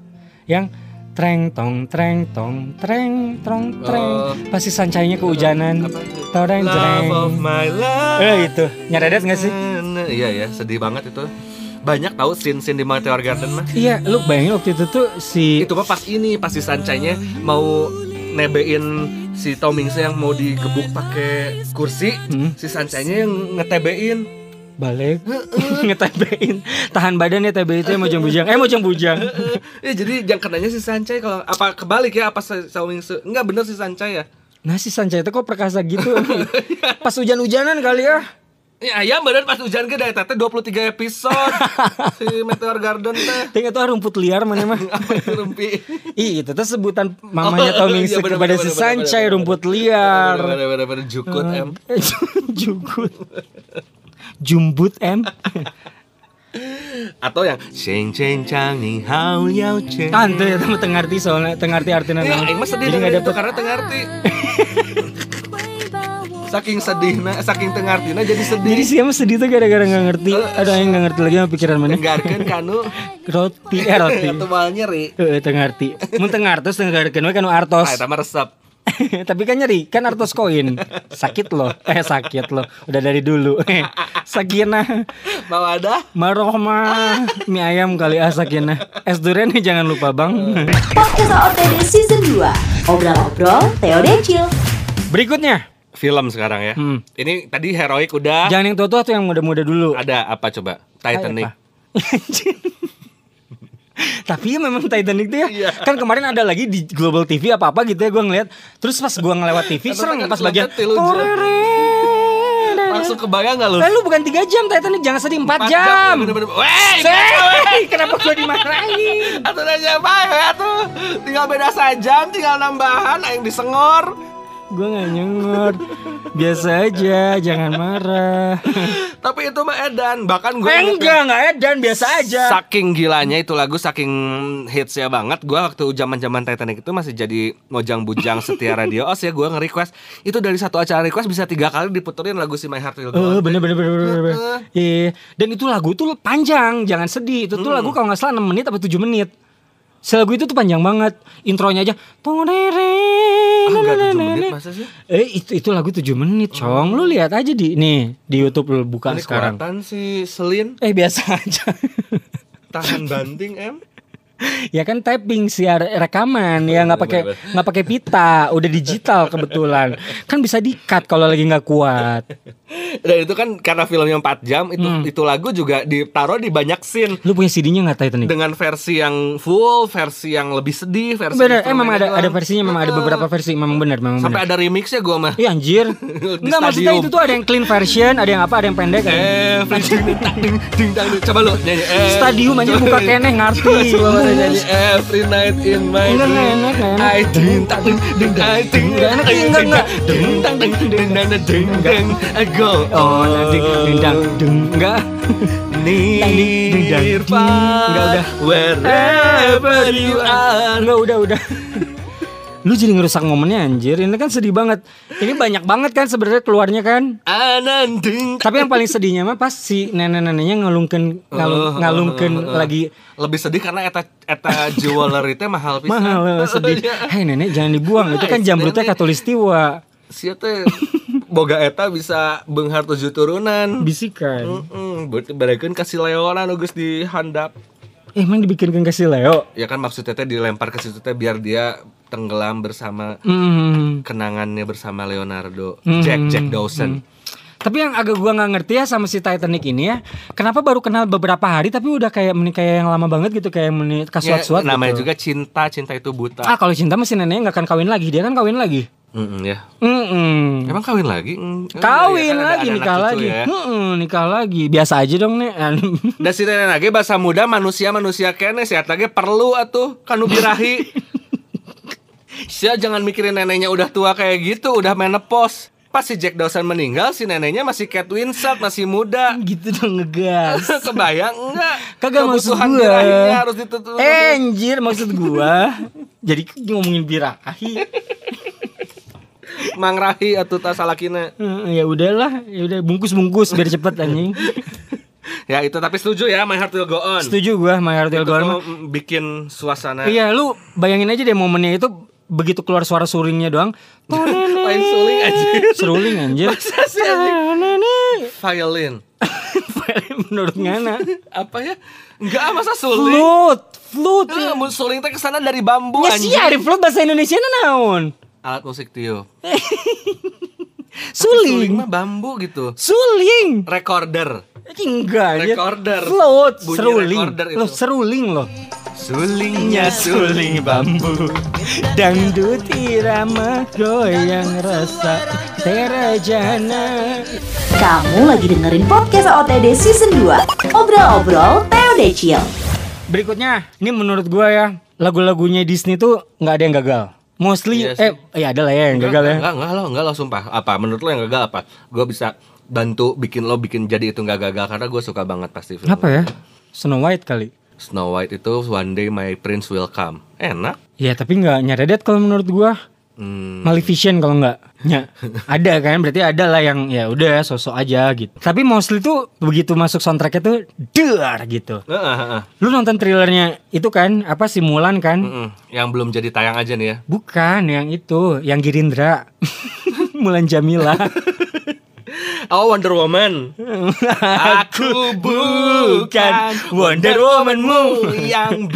Speaker 1: Yang treng tong treng tong treng trong treng
Speaker 2: Oh.
Speaker 1: pasti sancainya kehujanan toreng jreng
Speaker 2: Love of my life.
Speaker 1: eh itu nyaredet gak sih
Speaker 2: Iya ya, sedih banget itu. Banyak tahu scene-scene di Meteor Garden mah.
Speaker 1: iya lu bayangin waktu itu tuh si
Speaker 2: Itu mah pas ini, pas si Sancainya mau nebein si Tomingse yang mau digebuk pakai kursi,
Speaker 1: Hmm.
Speaker 2: si Sancainya yang ngetebein.
Speaker 1: balik [LAUGHS] ngetebein tahan badan ya TB itu ya mojang bujang eh mojang bujang [LAUGHS]
Speaker 2: ya jadi yang kenanya si Sancai kalau apa kebalik ya apa si Tomingse? Enggak bener si Sancai ya.
Speaker 1: nah si Sanjay itu kok perkasa gitu [LAUGHS] pas hujan-hujanan kali ya
Speaker 2: Ya ayam bener pas hujan ke dari tete 23 episode [LAUGHS] si Meteor Garden teh.
Speaker 1: Tinggal tuh rumput liar mana mah [LAUGHS]
Speaker 2: Apa itu rumpi?
Speaker 1: Ih itu tuh sebutan mamanya
Speaker 2: Oh,
Speaker 1: Tommy
Speaker 2: iya, bener,
Speaker 1: kepada
Speaker 2: bener,
Speaker 1: si Sancai rumput liar
Speaker 2: Bener bener bener jukut em. [LAUGHS]
Speaker 1: Jugut Jumbut em
Speaker 2: Atau yang Sheng Cheng Chang Ni Hao Yao Cheng.
Speaker 1: Tante ya temen tengarti soalnya tengarti artinya
Speaker 2: Ya, aing mah sedih
Speaker 1: Jadi
Speaker 2: dengan
Speaker 1: nggak
Speaker 2: itu
Speaker 1: dapet
Speaker 2: karena tengarti. Saking sedihnya, saking tengartina jadi sedih.
Speaker 1: Jadi sih emang sedih tuh gara-gara gak ngerti Aduh yang gak ngerti lagi sama pikiran mana
Speaker 2: Dengarkan kanu
Speaker 1: Roti eh roti
Speaker 2: atau mal nyeri.
Speaker 1: Eh tengarti Mun tengartos tengarkeun we kanu artos
Speaker 2: Ah, eta mah resep. [LAUGHS]
Speaker 1: Tapi kan nyeri, kan artos koin. Sakit loh. Eh sakit loh. Udah dari dulu. Sakinah,
Speaker 2: Mau ada?
Speaker 1: marohmah, mie ayam kali ah sakinah. Es durian nih jangan lupa bang.
Speaker 4: Podcast OTD Season 2 Obrol-obrol Theo Decil
Speaker 1: Berikutnya,
Speaker 2: Film sekarang ya.
Speaker 1: Hmm.
Speaker 2: Ini tadi heroik udah.
Speaker 1: jangan yang tua-tua atau yang muda-muda dulu.
Speaker 2: Ada apa coba? Titanic.
Speaker 1: Apa? [LAUGHS] Tapi ya memang Titanic tuh ya
Speaker 2: Iya.
Speaker 1: Kan kemarin ada lagi di Global TV apa-apa gitu ya gue ngeliat Terus pas gue ngelewat TV serem
Speaker 2: kan
Speaker 1: pas bagian
Speaker 2: jam. Langsung kebayang gak lu?
Speaker 1: Lalu bukan 3 jam Titanic jangan sedih 4,
Speaker 2: Empat
Speaker 1: jam,
Speaker 2: Bener-bener. Wey,
Speaker 1: Sei, [LAUGHS] kenapa gue dimarahin?
Speaker 2: Atau nanya apa tuh? Tinggal beda sajam, tinggal nambahan, yang disengor.
Speaker 1: Gue gak nyengor Biasa aja Jangan marah.
Speaker 2: Tapi itu mah edan, bahkan gue
Speaker 1: Eh enggak Enggak edan Biasa aja.
Speaker 2: Saking gilanya itu lagu, saking hitsnya banget Gue waktu zaman zaman Titanic itu masih jadi mojang bujang setia radio Os ya gue nge-request. Itu dari satu acara request bisa tiga kali diputerin lagu si My Heart Will Go
Speaker 1: Eh
Speaker 2: On.
Speaker 1: bener bener bener bener, bener. Iya. Dan itu lagu tuh panjang Jangan sedih. Itu tuh lagu kalau gak salah 6 menit apa 7 menit Si lagu itu tuh panjang banget Intronya aja
Speaker 2: Ah, enggak 7 menit masa sih?
Speaker 1: Eh itu itu lagu 7 menit cong Lu lihat aja di Nih di Youtube lu buka
Speaker 2: Ini
Speaker 1: sekarang
Speaker 2: kelihatan si Selin
Speaker 1: Eh biasa aja
Speaker 2: tahan banting em
Speaker 1: ya kan typing sih rekaman ya nggak pakai nggak pakai pita udah digital kebetulan kan bisa di cut kalau lagi nggak kuat
Speaker 2: Dan itu kan karena filmnya 4 jam itu
Speaker 1: Hmm.
Speaker 2: itu lagu juga ditaruh di banyak scene
Speaker 1: Lu punya CD-nya nggak Titanic?
Speaker 2: dengan versi yang full, versi yang lebih sedih, versi
Speaker 1: Bener, eh memang ada ada versinya, memang ada beberapa versi, memang benar, memang
Speaker 2: Sampai
Speaker 1: benar.
Speaker 2: ada remixnya gue mah.
Speaker 1: Iya anjir. Enggak maksudnya itu tuh ada yang clean version, ada yang apa, ada yang pendek.
Speaker 2: Every ding ding dang. Coba lu nyanyi. eh,
Speaker 1: Stadium aja buka keneh ngerti.
Speaker 2: Coba lu nyanyi every night in my dream.
Speaker 1: enggak enak.
Speaker 2: I ding dang ding ding ding
Speaker 1: Enggak enak, enggak,
Speaker 2: ding
Speaker 1: enggak.
Speaker 2: ding dang ding ding ding ding go
Speaker 1: Oh, nanti dendang deng enggak. Enggak
Speaker 2: Nirvana
Speaker 1: udah.
Speaker 2: wherever you are
Speaker 1: Enggak udah udah. Lu jadi ngerusak momennya anjir. Ini kan sedih banget. Ini banyak banget kan sebenarnya keluarnya kan.
Speaker 2: Ananding
Speaker 1: Tapi yang paling sedihnya mah pas si nenek-neneknya ngalungkeun ngalung, ngalungkeun lagi
Speaker 2: lebih sedih karena eta eta jewelry teh mahal pisan.
Speaker 1: mahal [LAUGHS] sedih. Hei nenek jangan dibuang. Itu kan jamrutnya katulistiwa.
Speaker 2: Sia teh boga eta bisa beunghar tujuh turunan.
Speaker 1: Bisikan.
Speaker 2: Heeh, berarti barekeun kasih leonan geus di handap.
Speaker 1: Eh, emang dibikinkan kasih Leo.
Speaker 2: Ya kan maksudnya teh dilempar ke situ teh biar dia tenggelam bersama
Speaker 1: Hmm.
Speaker 2: kenangannya bersama Leonardo,
Speaker 1: Hmm.
Speaker 2: Jack Jack Dawson.
Speaker 1: Tapi yang agak gua nggak ngerti ya sama si Titanic ini ya, kenapa baru kenal beberapa hari tapi udah kayak meni kayak yang lama banget gitu kayak meni
Speaker 2: Ya,
Speaker 1: kasuat-suat
Speaker 2: namanya
Speaker 1: gitu.
Speaker 2: juga cinta, cinta itu buta.
Speaker 1: Ah kalau cinta masih neneknya nggak akan kawin lagi, dia kan kawin lagi.
Speaker 2: Mm-mm, ya.
Speaker 1: Mm-mm.
Speaker 2: Emang kawin lagi? Mm,
Speaker 1: Kawin
Speaker 2: iya, kan ada
Speaker 1: lagi,
Speaker 2: anak
Speaker 1: nikah
Speaker 2: cucu
Speaker 1: lagi.
Speaker 2: ya.
Speaker 1: Mm-mm, nikah lagi. Biasa aja dong nih. [LAUGHS]
Speaker 2: Dan si nenek lagi bahasa muda manusia manusia kene si lagi perlu atuh kanu birahi. [LAUGHS] Sia jangan mikirin neneknya udah tua kayak gitu, udah menopause. Pas si Jack Dawson meninggal, si neneknya masih Kate Winslet, masih muda. [LAUGHS]
Speaker 1: gitu dong ngegas.
Speaker 2: Kebayang enggak?
Speaker 1: Kagak maksud gua.
Speaker 2: harus ditutup.
Speaker 1: Eh, anjir maksud gua. Jadi ngomongin birahi.
Speaker 2: Mang Rahi atau tak salah kina.
Speaker 1: Eh, ya udahlah, ya udah bungkus-bungkus biar cepet anjing. [LAUGHS]
Speaker 2: Ya itu tapi setuju ya My Heart Will Go On.
Speaker 1: Setuju gua My Heart Will
Speaker 2: Itu
Speaker 1: Go On.
Speaker 2: bikin suasana.
Speaker 1: Iya, lu bayangin aja deh momennya itu begitu keluar suara suringnya doang.
Speaker 2: Main suling aja.
Speaker 1: Seruling anjir.
Speaker 2: Masa sih. [LAUGHS] Violin.
Speaker 1: Menurut Ngana.
Speaker 2: Apa ya? Enggak masa suling.
Speaker 1: Flute, flute.
Speaker 2: Mun suling teh ke sana dari bambu
Speaker 1: Ya sih, hari flute bahasa Indonesia naon?
Speaker 2: Alat musik tiup. [LAUGHS]
Speaker 1: Suling.
Speaker 2: mah bambu gitu.
Speaker 1: Suling.
Speaker 2: Recorder.
Speaker 1: Enggak anjir.
Speaker 2: Recorder.
Speaker 1: Flute,
Speaker 2: Bunyi
Speaker 1: seruling.
Speaker 2: recorder itu.
Speaker 1: Loh, seruling loh.
Speaker 2: Sulingnya
Speaker 1: suling bambu Dangdut irama goyang rasa terajana
Speaker 4: Kamu lagi dengerin podcast OTD Season 2 Obrol-obrol TOD Chill
Speaker 1: Berikutnya, ini menurut gua ya Lagu-lagunya Disney tuh nggak ada yang gagal Mostly,
Speaker 2: Iya sih.
Speaker 1: eh ya ada lah ya yang gagal ya
Speaker 2: Enggak, enggak lo, enggak lo sumpah. Apa menurut lo yang gagal apa? Gue bisa bantu bikin lo bikin jadi itu nggak gagal karena gue suka banget pasti film.
Speaker 1: Apa ya? Snow White kali
Speaker 2: Snow White itu One Day My Prince Will Come. Enak.
Speaker 1: Ya tapi nggak nyeredet kalau menurut gua
Speaker 2: Hmm.
Speaker 1: Maleficent kalau nggak ya ada kan berarti ada lah yang ya udah sosok aja gitu tapi mostly tuh begitu masuk soundtracknya tuh dar gitu
Speaker 2: Heeh, heeh.
Speaker 1: lu nonton trailernya itu kan apa si Mulan kan
Speaker 2: Mm-mm. Yang belum jadi tayang aja nih ya.
Speaker 1: bukan yang itu yang Girindra [LAUGHS] Mulan Jamila [LAUGHS]
Speaker 2: Oh Wonder Woman. [LAUGHS] Aku bukan Wonder Womanmu yang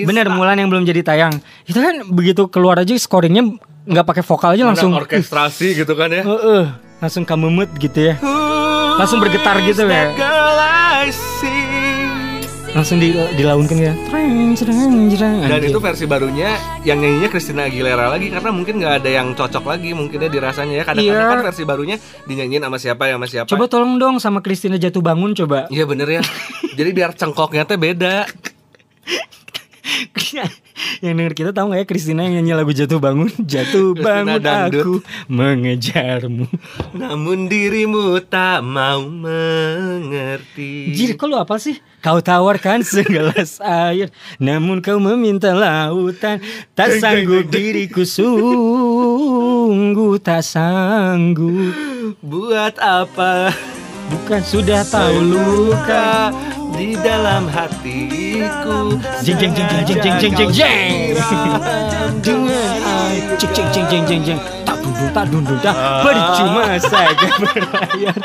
Speaker 2: bisa.
Speaker 1: bener Mulan yang belum jadi tayang itu kan begitu keluar aja scoringnya nggak pakai vokal aja langsung
Speaker 2: orkestrasi gitu kan ya.
Speaker 1: Heeh, langsung kamemut gitu ya Langsung bergetar gitu ya. Langsung di, dilaunkan ya.
Speaker 2: Dan itu versi barunya yang nyanyinya Christina Aguilera lagi karena mungkin nggak ada yang cocok lagi mungkinnya dirasanya ya kadang-kadang
Speaker 1: Iya.
Speaker 2: kan versi barunya dinyanyiin sama siapa ya sama siapa.
Speaker 1: Coba tolong dong sama Christina jatuh bangun coba.
Speaker 2: Iya bener ya. [LAUGHS] Jadi biar cengkoknya teh beda. [LAUGHS]
Speaker 1: yang denger kita tahu nggak ya Christina yang nyanyi lagu jatuh bangun? Jatuh bangun aku mengejarmu.
Speaker 2: Namun dirimu tak mau mengerti.
Speaker 1: Jir kok lu apa sih? Kau tawarkan segelas air namun kau meminta lautan. Tak sanggup diriku sungguh tak sanggup.
Speaker 2: Buat apa?
Speaker 1: Bukan sudah tahu luka
Speaker 2: di dalam hatiku?
Speaker 1: jeng jeng jeng jeng jeng jeng jeng jeng. Jeng ceng ceng ceng jeng jeng jeng. Tak dundung tak dundung tak percuma saja berlayar.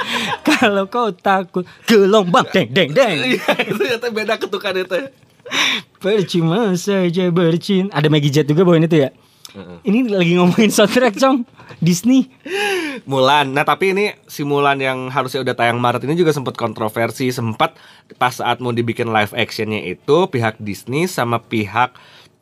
Speaker 1: Kalau kau takut gelombang deng deng deng.
Speaker 2: Iya itu teh beda ketukan itu.
Speaker 1: percuma saja bercinta ada Maggie Jet juga bawain itu ya? Ini lagi ngomongin soundtrack cong Disney.
Speaker 2: Mulan. Nah tapi ini si Mulan yang harusnya udah tayang Maret ini juga sempat kontroversi. Sempat pas saat mau dibikin live actionnya itu pihak Disney sama pihak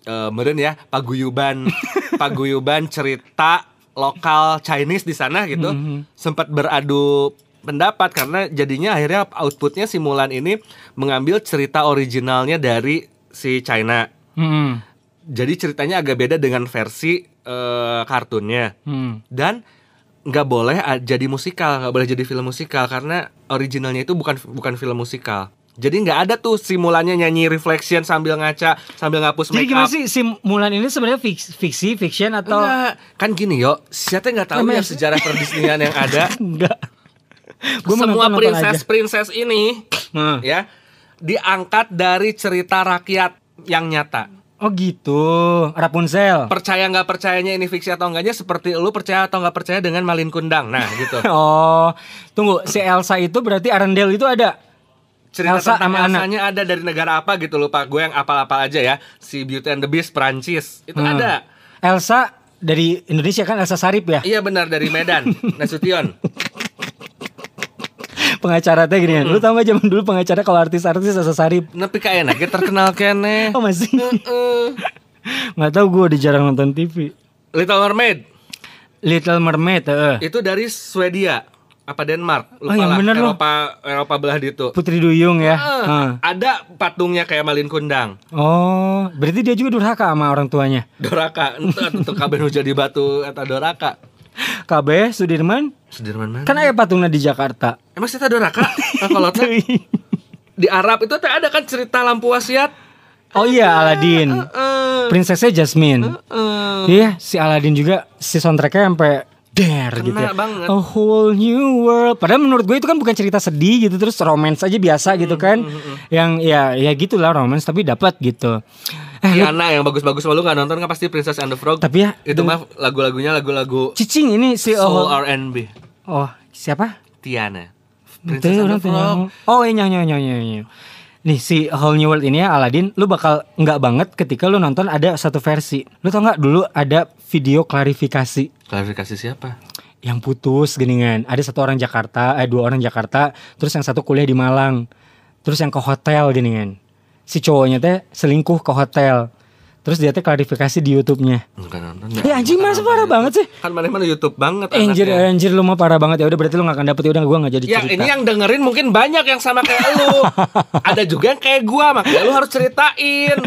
Speaker 2: eh meren ya paguyuban [LAUGHS] paguyuban cerita lokal Chinese di sana gitu sempat beradu pendapat karena jadinya akhirnya outputnya si Mulan ini mengambil cerita originalnya dari si China.
Speaker 1: Hmm.
Speaker 2: Jadi ceritanya agak beda dengan versi eh, kartunnya
Speaker 1: Hmm.
Speaker 2: dan nggak boleh jadi musikal nggak boleh jadi film musikal karena originalnya itu bukan bukan film musikal jadi nggak ada tuh simulannya nyanyi reflection sambil ngaca sambil ngapus
Speaker 1: Jadi
Speaker 2: make
Speaker 1: gimana sih si Mulan ini sebenarnya fiksi, fiksi fiction atau
Speaker 2: Enggak. kan gini yo siapa nggak tahu ya sejarah perdisneyan yang ada [LAUGHS]
Speaker 1: enggak? Gua
Speaker 2: semua
Speaker 1: nonton-nonton
Speaker 2: princess
Speaker 1: aja.
Speaker 2: princess ini
Speaker 1: Hmm.
Speaker 2: ya diangkat dari cerita rakyat yang nyata
Speaker 1: Oh gitu, Rapunzel.
Speaker 2: percaya nggak percayanya ini fiksi atau enggaknya seperti lu percaya atau nggak percaya dengan Malin Kundang. Nah gitu. [LAUGHS]
Speaker 1: Oh, tunggu, si Elsa itu berarti Arendelle itu ada.
Speaker 2: cerita
Speaker 1: Elsa
Speaker 2: tentang
Speaker 1: sama anak.
Speaker 2: Elsanya ada dari negara apa gitu lupa. Gue yang apal-apal aja ya. Si Beauty and the Beast Prancis itu
Speaker 1: Hmm.
Speaker 2: ada.
Speaker 1: Elsa dari Indonesia kan? Elsa Sarip ya.
Speaker 2: iya benar. Dari Medan. [LAUGHS] Nasution
Speaker 1: Pengacara teh gini. Lu tau gak zaman dulu pengacara kalau artis-artis Elsa Sarip?
Speaker 2: nepi ka enak ya terkenal kene [LAUGHS]
Speaker 1: Oh masih.
Speaker 2: Heeh.
Speaker 1: Nggak tahu gue udah jarang nonton TV.
Speaker 2: Little Mermaid
Speaker 1: Little Mermaid, eh.
Speaker 2: itu dari Swedia apa Denmark lupa
Speaker 1: Oh, yang
Speaker 2: lah
Speaker 1: bener loh.
Speaker 2: Eropa Eropa belah itu
Speaker 1: Putri Duyung ya.
Speaker 2: Eh,
Speaker 1: Heeh.
Speaker 2: ada patungnya kayak Malin Kundang
Speaker 1: Oh, berarti dia juga durhaka sama orang tuanya.
Speaker 2: Doraka entah [LAUGHS] tuh kabeh nu jadi batu eta Doraka
Speaker 1: KB Sudirman
Speaker 2: Sudirman mana?
Speaker 1: kan aya patungna di Jakarta.
Speaker 2: Emang sih Doraka? [LAUGHS] Kalau teh di Arab itu ada kan cerita lampu wasiat.
Speaker 1: Oh iya Aladin.
Speaker 2: Eh,
Speaker 1: Prinsesnya Jasmine.
Speaker 2: eh.
Speaker 1: Iya, si Aladin juga si soundtracknya sampai der gitu ya.
Speaker 2: banget.
Speaker 1: A whole new world. Padahal menurut gue itu kan bukan cerita sedih gitu terus romance aja biasa gitu kan. Yang ya ya gitulah romance tapi dapat gitu. Eh,
Speaker 2: yang bagus-bagus lu nggak nonton kan pasti Princess and the Frog.
Speaker 1: tapi ya
Speaker 2: itu mah lagu-lagunya lagu-lagu
Speaker 1: cicing ini si
Speaker 2: soul
Speaker 1: oh,
Speaker 2: R&B.
Speaker 1: oh siapa?
Speaker 2: Tiana. Princess and the Frog.
Speaker 1: Oh iya nyanyi nyanyi nyanyi. Nih si Whole New World ini ya Aladin, lu bakal nggak banget ketika lu nonton ada satu versi. Lu tau nggak dulu ada video klarifikasi
Speaker 2: Klarifikasi siapa?
Speaker 1: yang putus geningan. Ada satu orang Jakarta, eh dua orang Jakarta, terus yang satu kuliah di Malang. Terus yang ke hotel geningan. Si cowoknya teh selingkuh ke hotel. Terus dia teh klarifikasi di YouTube-nya.
Speaker 2: Enggak nonton.
Speaker 1: Ya anjing masa parah banget sih.
Speaker 2: Kan mana mana YouTube banget
Speaker 1: Anjir,
Speaker 2: anaknya.
Speaker 1: anjir lu mah parah banget ya. Udah berarti lu gak akan dapet ya udah gua gak jadi
Speaker 2: Ya
Speaker 1: cerita.
Speaker 2: ini yang dengerin mungkin banyak yang sama kayak lu [LAUGHS] Ada juga yang kayak gua Makanya lu harus ceritain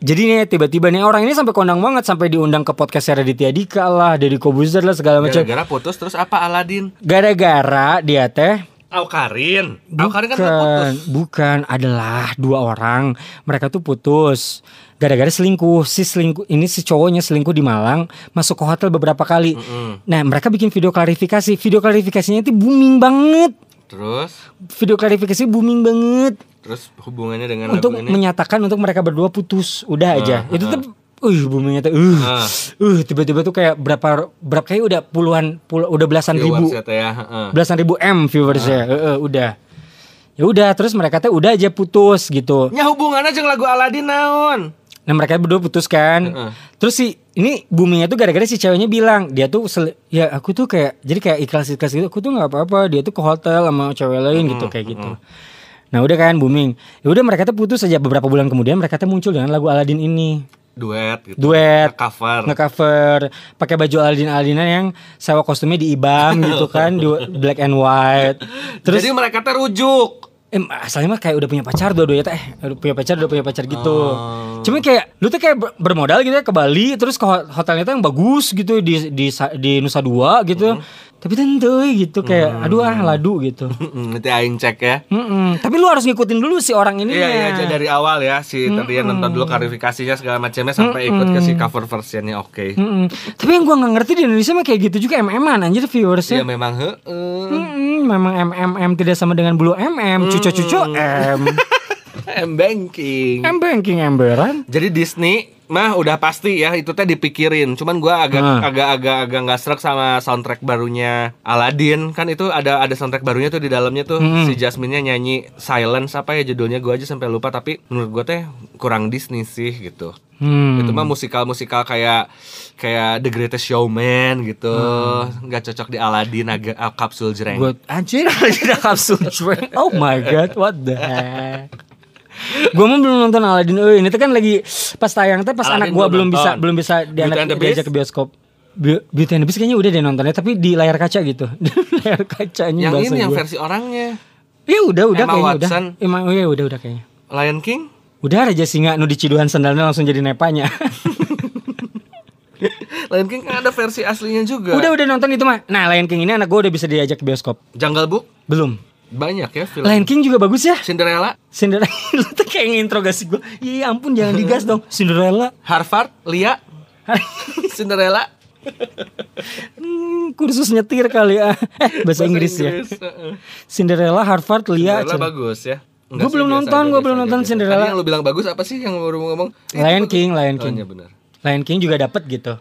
Speaker 1: Jadi nih tiba-tiba nih orang ini sampai kondang banget sampai diundang ke podcast Raditya Dika lah, Deddy Kobuzer lah segala macam.
Speaker 2: Gara-gara putus terus apa Aladin
Speaker 1: Gara-gara dia teh
Speaker 2: Aukarin Aukarin kan
Speaker 1: bukan,
Speaker 2: putus
Speaker 1: bukan adalah dua orang. Mereka tuh putus gara-gara selingkuh. Si selingkuh ini si cowoknya selingkuh di Malang, masuk ke hotel beberapa kali. Nah, mereka bikin video klarifikasi. Video klarifikasinya itu booming banget.
Speaker 2: Terus
Speaker 1: Video klarifikasi booming banget
Speaker 2: Terus hubungannya dengan
Speaker 1: untuk
Speaker 2: lagu ini
Speaker 1: menyatakan untuk mereka berdua putus. Udah aja.
Speaker 2: Ah,
Speaker 1: itu tuh Uh, boomingnya tuh, uh,
Speaker 2: Ah.
Speaker 1: uh, tiba-tiba tuh kayak berapa, berapa kayak udah puluhan, pul- udah belasan ribu,
Speaker 2: ya, ya. Heeh.
Speaker 1: belasan ribu m viewersnya,
Speaker 2: Ah.
Speaker 1: Eh, eh, udah. Ya udah, terus mereka tuh udah aja putus gitu.
Speaker 2: Nya hubungannya jeung lagu Aladin naon?
Speaker 1: Nah mereka berdua putus kan.
Speaker 2: Heeh.
Speaker 1: Terus si ini boomingnya tuh gara-gara si ceweknya bilang dia tuh sel- ya aku tuh kayak jadi kayak ikhlas ikhlas gitu. Aku tuh nggak apa-apa. Dia tuh ke hotel sama cewek lain gitu kayak gitu. Nah udah kan booming. Ya udah mereka tuh putus aja beberapa bulan kemudian mereka tuh muncul dengan lagu Aladin ini.
Speaker 2: Duet gitu.
Speaker 1: Duet.
Speaker 2: Cover.
Speaker 1: Nge-cover pakai baju Aladin Aladinan yang sewa kostumnya di Ibam gitu kan black and white. Terus
Speaker 2: Jadi mereka teh rujuk.
Speaker 1: Eh, asalnya mah kayak udah punya pacar dua-duanya teh, eh, udah punya pacar, udah punya pacar gitu.
Speaker 2: Oh.
Speaker 1: Cuma kayak lu tuh kayak ber- bermodal gitu ya ke Bali, terus ke ho- hotelnya tuh yang bagus gitu di di di Nusa Dua gitu. Tapi tentu gitu kayak aduh ah ladu gitu. [LAUGHS]
Speaker 2: Nanti aing cek ya.
Speaker 1: Mm-mm. Tapi lu harus ngikutin dulu si orang ini.
Speaker 2: Iya iya dari awal ya si tadi yang nonton dulu klarifikasinya segala macamnya sampai ikut ke si cover versionnya oke.
Speaker 1: Mm-mm. Tapi yang gua nggak ngerti di Indonesia mah kayak gitu juga MM-an anjir
Speaker 2: Iya
Speaker 1: viewersnya.
Speaker 2: memang heeh.
Speaker 1: Mm-mm, memang MMM tidak sama dengan Blue MM, cucu-cucu M.
Speaker 2: M [LAUGHS] banking.
Speaker 1: M banking emberan.
Speaker 2: Jadi Disney mah udah pasti ya itu teh dipikirin. Cuman gua agak
Speaker 1: Hmm.
Speaker 2: agak agak agak nggak serak sama soundtrack barunya Aladdin. Kan itu ada ada soundtrack barunya tuh di dalamnya tuh
Speaker 1: Hmm.
Speaker 2: si Jasmine-nya nyanyi Silence apa ya judulnya gua aja sampai lupa tapi menurut gua teh kurang Disney sih gitu.
Speaker 1: Hmm.
Speaker 2: Itu mah musikal-musikal kayak kayak The Greatest Showman gitu. nggak cocok di Aladdin agak ah, kapsul jreng.
Speaker 1: Anjir ada kapsul cuek. Oh my god, what the heck? Gue mah belum nonton Aladdin. Eh, ini tuh kan lagi pas tayang tuh pas
Speaker 2: Aladdin
Speaker 1: anak gue
Speaker 2: belum
Speaker 1: bisa belum bisa diajak
Speaker 2: Beast?
Speaker 1: ke bioskop. Be- Beauty and the Beast kayaknya udah deh nontonnya tapi di layar kaca gitu. [LAUGHS] Di layar kacanya
Speaker 2: yang ini yang
Speaker 1: gua.
Speaker 2: versi orangnya.
Speaker 1: Iya udah udah
Speaker 2: Emma
Speaker 1: kayaknya
Speaker 2: Watson.
Speaker 1: udah. Emang oh iya udah udah kayaknya.
Speaker 2: Lion King?
Speaker 1: Udah Raja Singa nu diciduhan sandalnya langsung jadi nepanya. [LAUGHS]
Speaker 2: Lion King kan ada versi aslinya juga.
Speaker 1: udah udah nonton itu mah. Nah, Lion King ini anak gue udah bisa diajak ke bioskop.
Speaker 2: Jungle Book
Speaker 1: Belum.
Speaker 2: Banyak ya film.
Speaker 1: Lion King juga bagus ya.
Speaker 2: Cinderella,
Speaker 1: Cinderella [LAUGHS] lu tuh kayak nginterogasi gue. Iya ampun jangan digas dong. Cinderella.
Speaker 2: Harvard, Lia, [LAUGHS] Cinderella.
Speaker 1: Hmm, kursus nyetir kali ya. Eh, bahasa, Inggris, ya. Cinderella, Harvard, Lia.
Speaker 2: Cinderella bagus ya.
Speaker 1: Gua
Speaker 2: sih,
Speaker 1: belum nonton,
Speaker 2: biasa
Speaker 1: belum nonton. Cinderella.
Speaker 2: Tadi yang lu bilang bagus apa sih yang baru ngomong?
Speaker 1: Lion King. Lion
Speaker 2: Oh,
Speaker 1: King.
Speaker 2: iya benar.
Speaker 1: Lion King juga dapet gitu.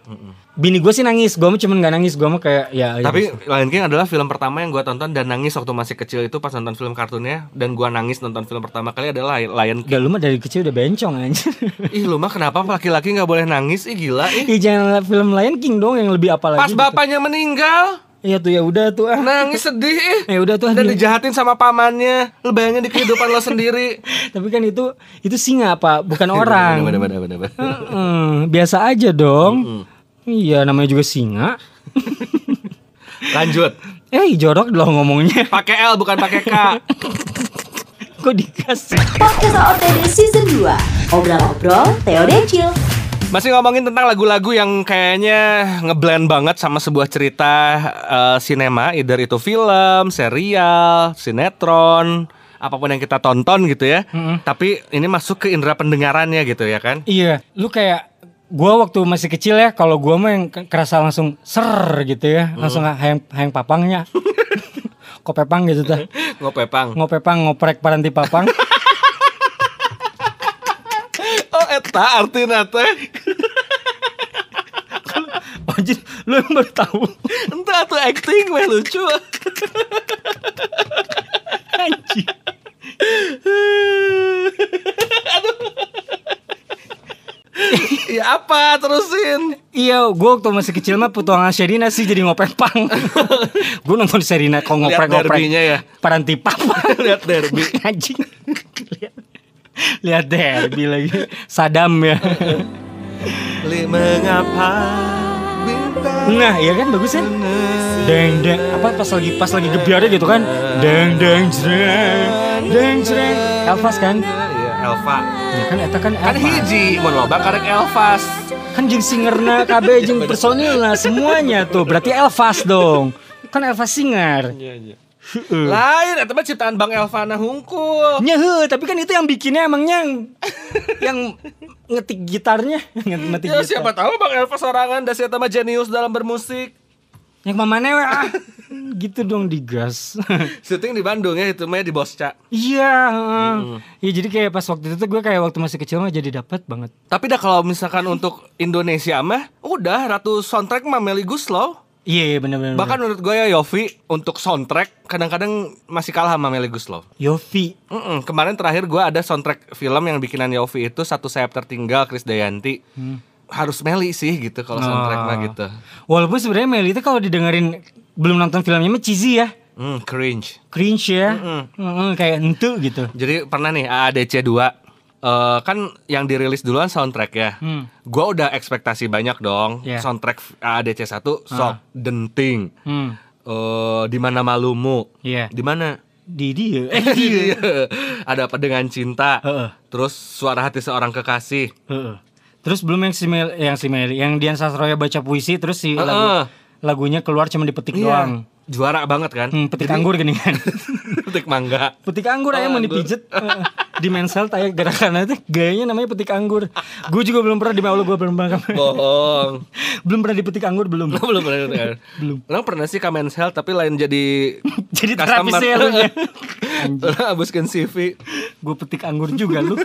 Speaker 1: Bini gue sih nangis, gue mah cuman gak nangis, gue mah kayak ya. ya
Speaker 2: Tapi
Speaker 1: bisa.
Speaker 2: Lion King adalah film pertama yang gua tonton dan nangis waktu masih kecil itu pas nonton film kartunnya dan gua nangis nonton film pertama kali adalah Lion King.
Speaker 1: Gak lu mah dari kecil udah bencong aja. [LAUGHS]
Speaker 2: Ih lu mah kenapa laki-laki nggak boleh nangis? Ih gila ih.
Speaker 1: Ih jangan film Lion King dong yang lebih apa lagi.
Speaker 2: Pas
Speaker 1: gitu.
Speaker 2: bapaknya meninggal
Speaker 1: Iya tuh ya udah tuh ah.
Speaker 2: nangis sedih ih. [LAUGHS]
Speaker 1: Ya udah tuh ah,
Speaker 2: Dan
Speaker 1: dia-
Speaker 2: dijahatin sama pamannya. Lu bayangin di kehidupan lo sendiri. [LAUGHS]
Speaker 1: Tapi kan itu itu singa apa? Bukan [LAUGHS] orang.
Speaker 2: Bener, bener, bener, bener.
Speaker 1: Heeh, biasa aja dong. Iya namanya juga singa.
Speaker 2: Lanjut.
Speaker 1: Eh jorok loh ngomongnya.
Speaker 2: Pakai L bukan pakai K.
Speaker 1: Kok dikasih?
Speaker 4: Podcast OTD Season 2 Obrol-obrol Theo Decil
Speaker 2: Masih ngomongin tentang lagu-lagu yang kayaknya ngeblend banget sama sebuah cerita eh, sinema, either itu film, serial, sinetron, apa pun yang kita tonton gitu ya. Tapi ini masuk ke indera pendengarannya gitu ya kan?
Speaker 1: Iya, lu kayak gua waktu masih kecil ya, kalau gua mah yang ke- kerasa langsung ser gitu ya, langsung hayang hayang papangnya. [LAUGHS] Kopepang gitu tuh.
Speaker 2: Ngopepang.
Speaker 1: Ngopepang ngoprek paranti papang. [LAUGHS]
Speaker 2: Oh, eta artina teh. [LAUGHS]
Speaker 1: Anjir, lu yang baru tahu.
Speaker 2: Entah tuh acting weh lucu.
Speaker 1: Anjir.
Speaker 2: Ya apa terusin?
Speaker 1: Iya, gua waktu masih kecil mah petualangan Sherina sih jadi ngopepang. [LAUGHS] gua nonton Sherina kok
Speaker 2: Lihat
Speaker 1: ngoprek-ngoprek.
Speaker 2: derbynya ya.
Speaker 1: Paranti papang.
Speaker 2: Lihat derby. [LAUGHS]
Speaker 1: Anjing. Lihat. Lihat derby lagi. Sadam ya.
Speaker 2: Mengapa
Speaker 1: Nah, iya kan bagus ya. Deng deng apa pas lagi pas lagi gebiarnya gitu kan. Deng deng jreng. Deng jreng. Elvas kan?
Speaker 2: Iya, Elva.
Speaker 1: Ya kan eta kan
Speaker 2: Kan
Speaker 1: Elvas.
Speaker 2: hiji, mun loba karek Elvas.
Speaker 1: Kan jeung singerna KB jeung personilna semuanya tuh. Berarti Elvas dong. Kan Elvas singer. Heeh.
Speaker 2: Lain, mah ciptaan Bang Elvana hungkul.
Speaker 1: Nya heuh, tapi kan itu yang bikinnya emangnya yang yang ngetik gitarnya, [LAUGHS] ngetik
Speaker 2: Ya
Speaker 1: gitar.
Speaker 2: siapa tahu Bang Elvas sorangan da si eta mah jenius dalam bermusik.
Speaker 1: Yang mamane we, ah. gitu dong digas. [LAUGHS]
Speaker 2: Syuting di Bandung ya itu mah di Bosca.
Speaker 1: Iya, heeh. Iya jadi kayak pas waktu itu tuh gue kayak waktu masih kecil mah jadi dapat banget.
Speaker 2: Tapi dah kalau misalkan untuk Indonesia mah udah ratu soundtrack mah Melly Guslow.
Speaker 1: Iya, iya bener-bener.
Speaker 2: Bahkan menurut gue ya Yofi untuk soundtrack kadang-kadang masih kalah sama Melly Guslow.
Speaker 1: Yofi.
Speaker 2: Mm-mm, Kemarin terakhir gue ada soundtrack film yang bikinan Yofi itu satu sayap tertinggal Chris Dayanti. Harus Melly sih gitu kalau soundtrack mah
Speaker 1: Ah.
Speaker 2: gitu.
Speaker 1: Walaupun sebenarnya Meli itu kalau didengerin belum nonton filmnya mah cheesy ya.
Speaker 2: Hmm, cringe.
Speaker 1: Cringe ya. Heeh, kayak entu gitu.
Speaker 2: Jadi pernah nih AADC 2 eh, kan yang dirilis duluan soundtrack ya.
Speaker 1: Hmm.
Speaker 2: Gua udah ekspektasi banyak dong.
Speaker 1: Iya.
Speaker 2: Soundtrack AADC 1 sok denting.
Speaker 1: Hmm.
Speaker 2: Eh, di mana malumu?
Speaker 1: Iya.
Speaker 2: Di mana?
Speaker 1: Di dia. [LAUGHS] Eh,
Speaker 2: Iya. Ada apa dengan cinta?
Speaker 1: Heeh.
Speaker 2: Terus suara hati seorang kekasih.
Speaker 1: Heeh. Terus belum yang si Mel, yang si Meli, yang Dian Sastroya baca puisi terus si
Speaker 2: Heeh.
Speaker 1: lagu lagunya keluar cuma dipetik doang.
Speaker 2: Juara banget kan?
Speaker 1: Hmm, petik anggur gini kan. [LAUGHS]
Speaker 2: petik mangga.
Speaker 1: petik anggur aja
Speaker 2: Oh,
Speaker 1: mau
Speaker 2: anggur.
Speaker 1: dipijet Heeh. di mensel tanya gerakannya tuh gayanya namanya petik anggur. Gue juga belum pernah di Allah gue belum pernah
Speaker 2: Bohong. [LAUGHS]
Speaker 1: belum pernah dipetik anggur belum.
Speaker 2: Lo belum pernah kan? [LAUGHS]
Speaker 1: Belum.
Speaker 2: Lo pernah sih ke Men's Health tapi lain jadi
Speaker 1: Jadi ya.
Speaker 2: Lo abuskan CV.
Speaker 1: Gue petik anggur juga lu.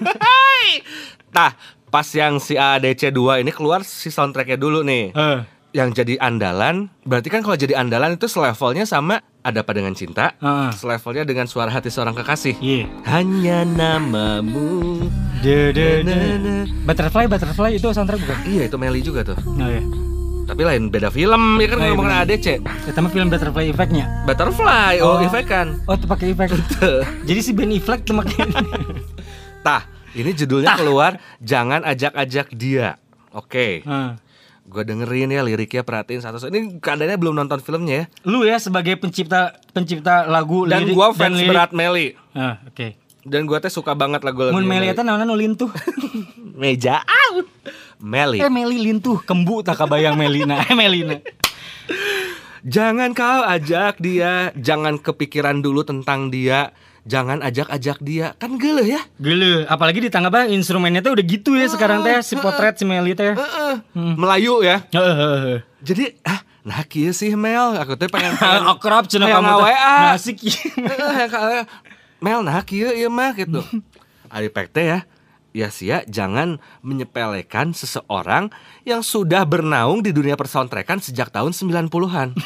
Speaker 2: Nah, pas yang si ADC 2 ini keluar si soundtracknya dulu nih.
Speaker 1: Eh.
Speaker 2: Yang jadi andalan, berarti kan kalau jadi andalan itu selevelnya sama ada apa dengan cinta
Speaker 1: Heeh.
Speaker 2: selevelnya dengan suara hati seorang kekasih
Speaker 1: Iya.
Speaker 2: hanya namamu
Speaker 1: De, de, de. Butterfly, butterfly itu soundtrack bukan?
Speaker 2: iya itu Meli juga tuh
Speaker 1: Oh iya.
Speaker 2: tapi lain beda film ya kan
Speaker 1: Oh, iya,
Speaker 2: ngomongin. ADC
Speaker 1: mah film Butterfly Effect-nya.
Speaker 2: Butterfly oh,
Speaker 1: Oh.
Speaker 2: efek kan
Speaker 1: Oh, pakai efek. Jadi si Ben Affleck tuh makin.
Speaker 2: tah ini judulnya keluar jangan ajak-ajak dia oke
Speaker 1: Heeh.
Speaker 2: Gue dengerin ya liriknya perhatiin satu ini keadaannya belum nonton filmnya ya
Speaker 1: Lu ya sebagai pencipta pencipta lagu
Speaker 2: dan
Speaker 1: lirik-
Speaker 2: gue fans
Speaker 1: lirik-
Speaker 2: berat Meli
Speaker 1: Ah, oke.
Speaker 2: dan gue teh suka banget lagu-lagu
Speaker 1: Mun Meli eta naonna nu lintuh. [LAUGHS]
Speaker 2: meja Au. Meli
Speaker 1: eh Meli lintuh, kembu tak kabayang Melina. Eh Melina.
Speaker 2: Jangan kau ajak dia, jangan kepikiran dulu tentang dia, jangan ajak-ajak dia. Kan gele ya?
Speaker 1: Gile, apalagi di tangga instrumennya tuh udah gitu ya sekarang teh si potret si Meli teh.
Speaker 2: Heeh. Melayu ya.
Speaker 1: Heeh, heeh.
Speaker 2: Jadi ah, nah kieu sih Mel, aku teh pengen [LAUGHS] pengen
Speaker 1: Akrab
Speaker 2: Hayang
Speaker 1: kamu teh.
Speaker 2: ngaWA.
Speaker 1: Nah. [LAUGHS]
Speaker 2: Heeh, ka- Mel nah kieu ieu mah gitu. [LAUGHS] Ari teh ya. Ya sia jangan menyepelekan seseorang yang sudah bernaung di dunia persoundtrackan sejak tahun 90-an.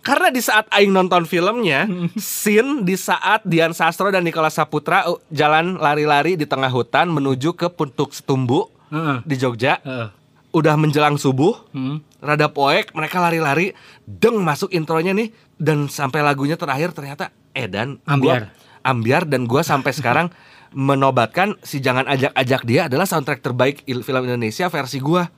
Speaker 2: Karena di saat aing nonton filmnya, [LAUGHS] scene di saat Dian Sastro dan Nicholas Saputra uh, jalan lari-lari di tengah hutan menuju ke Puntuk Setumbu
Speaker 1: Heeh.
Speaker 2: di Jogja,
Speaker 1: Heeh.
Speaker 2: udah menjelang subuh,
Speaker 1: Hmm.
Speaker 2: rada poek, mereka lari-lari, deng masuk intronya nih dan sampai lagunya terakhir ternyata Edan
Speaker 1: Ambiar.
Speaker 2: gua- ambiar dan gua sampai sekarang [LAUGHS] menobatkan si jangan ajak-ajak dia adalah soundtrack terbaik il- film Indonesia versi gua.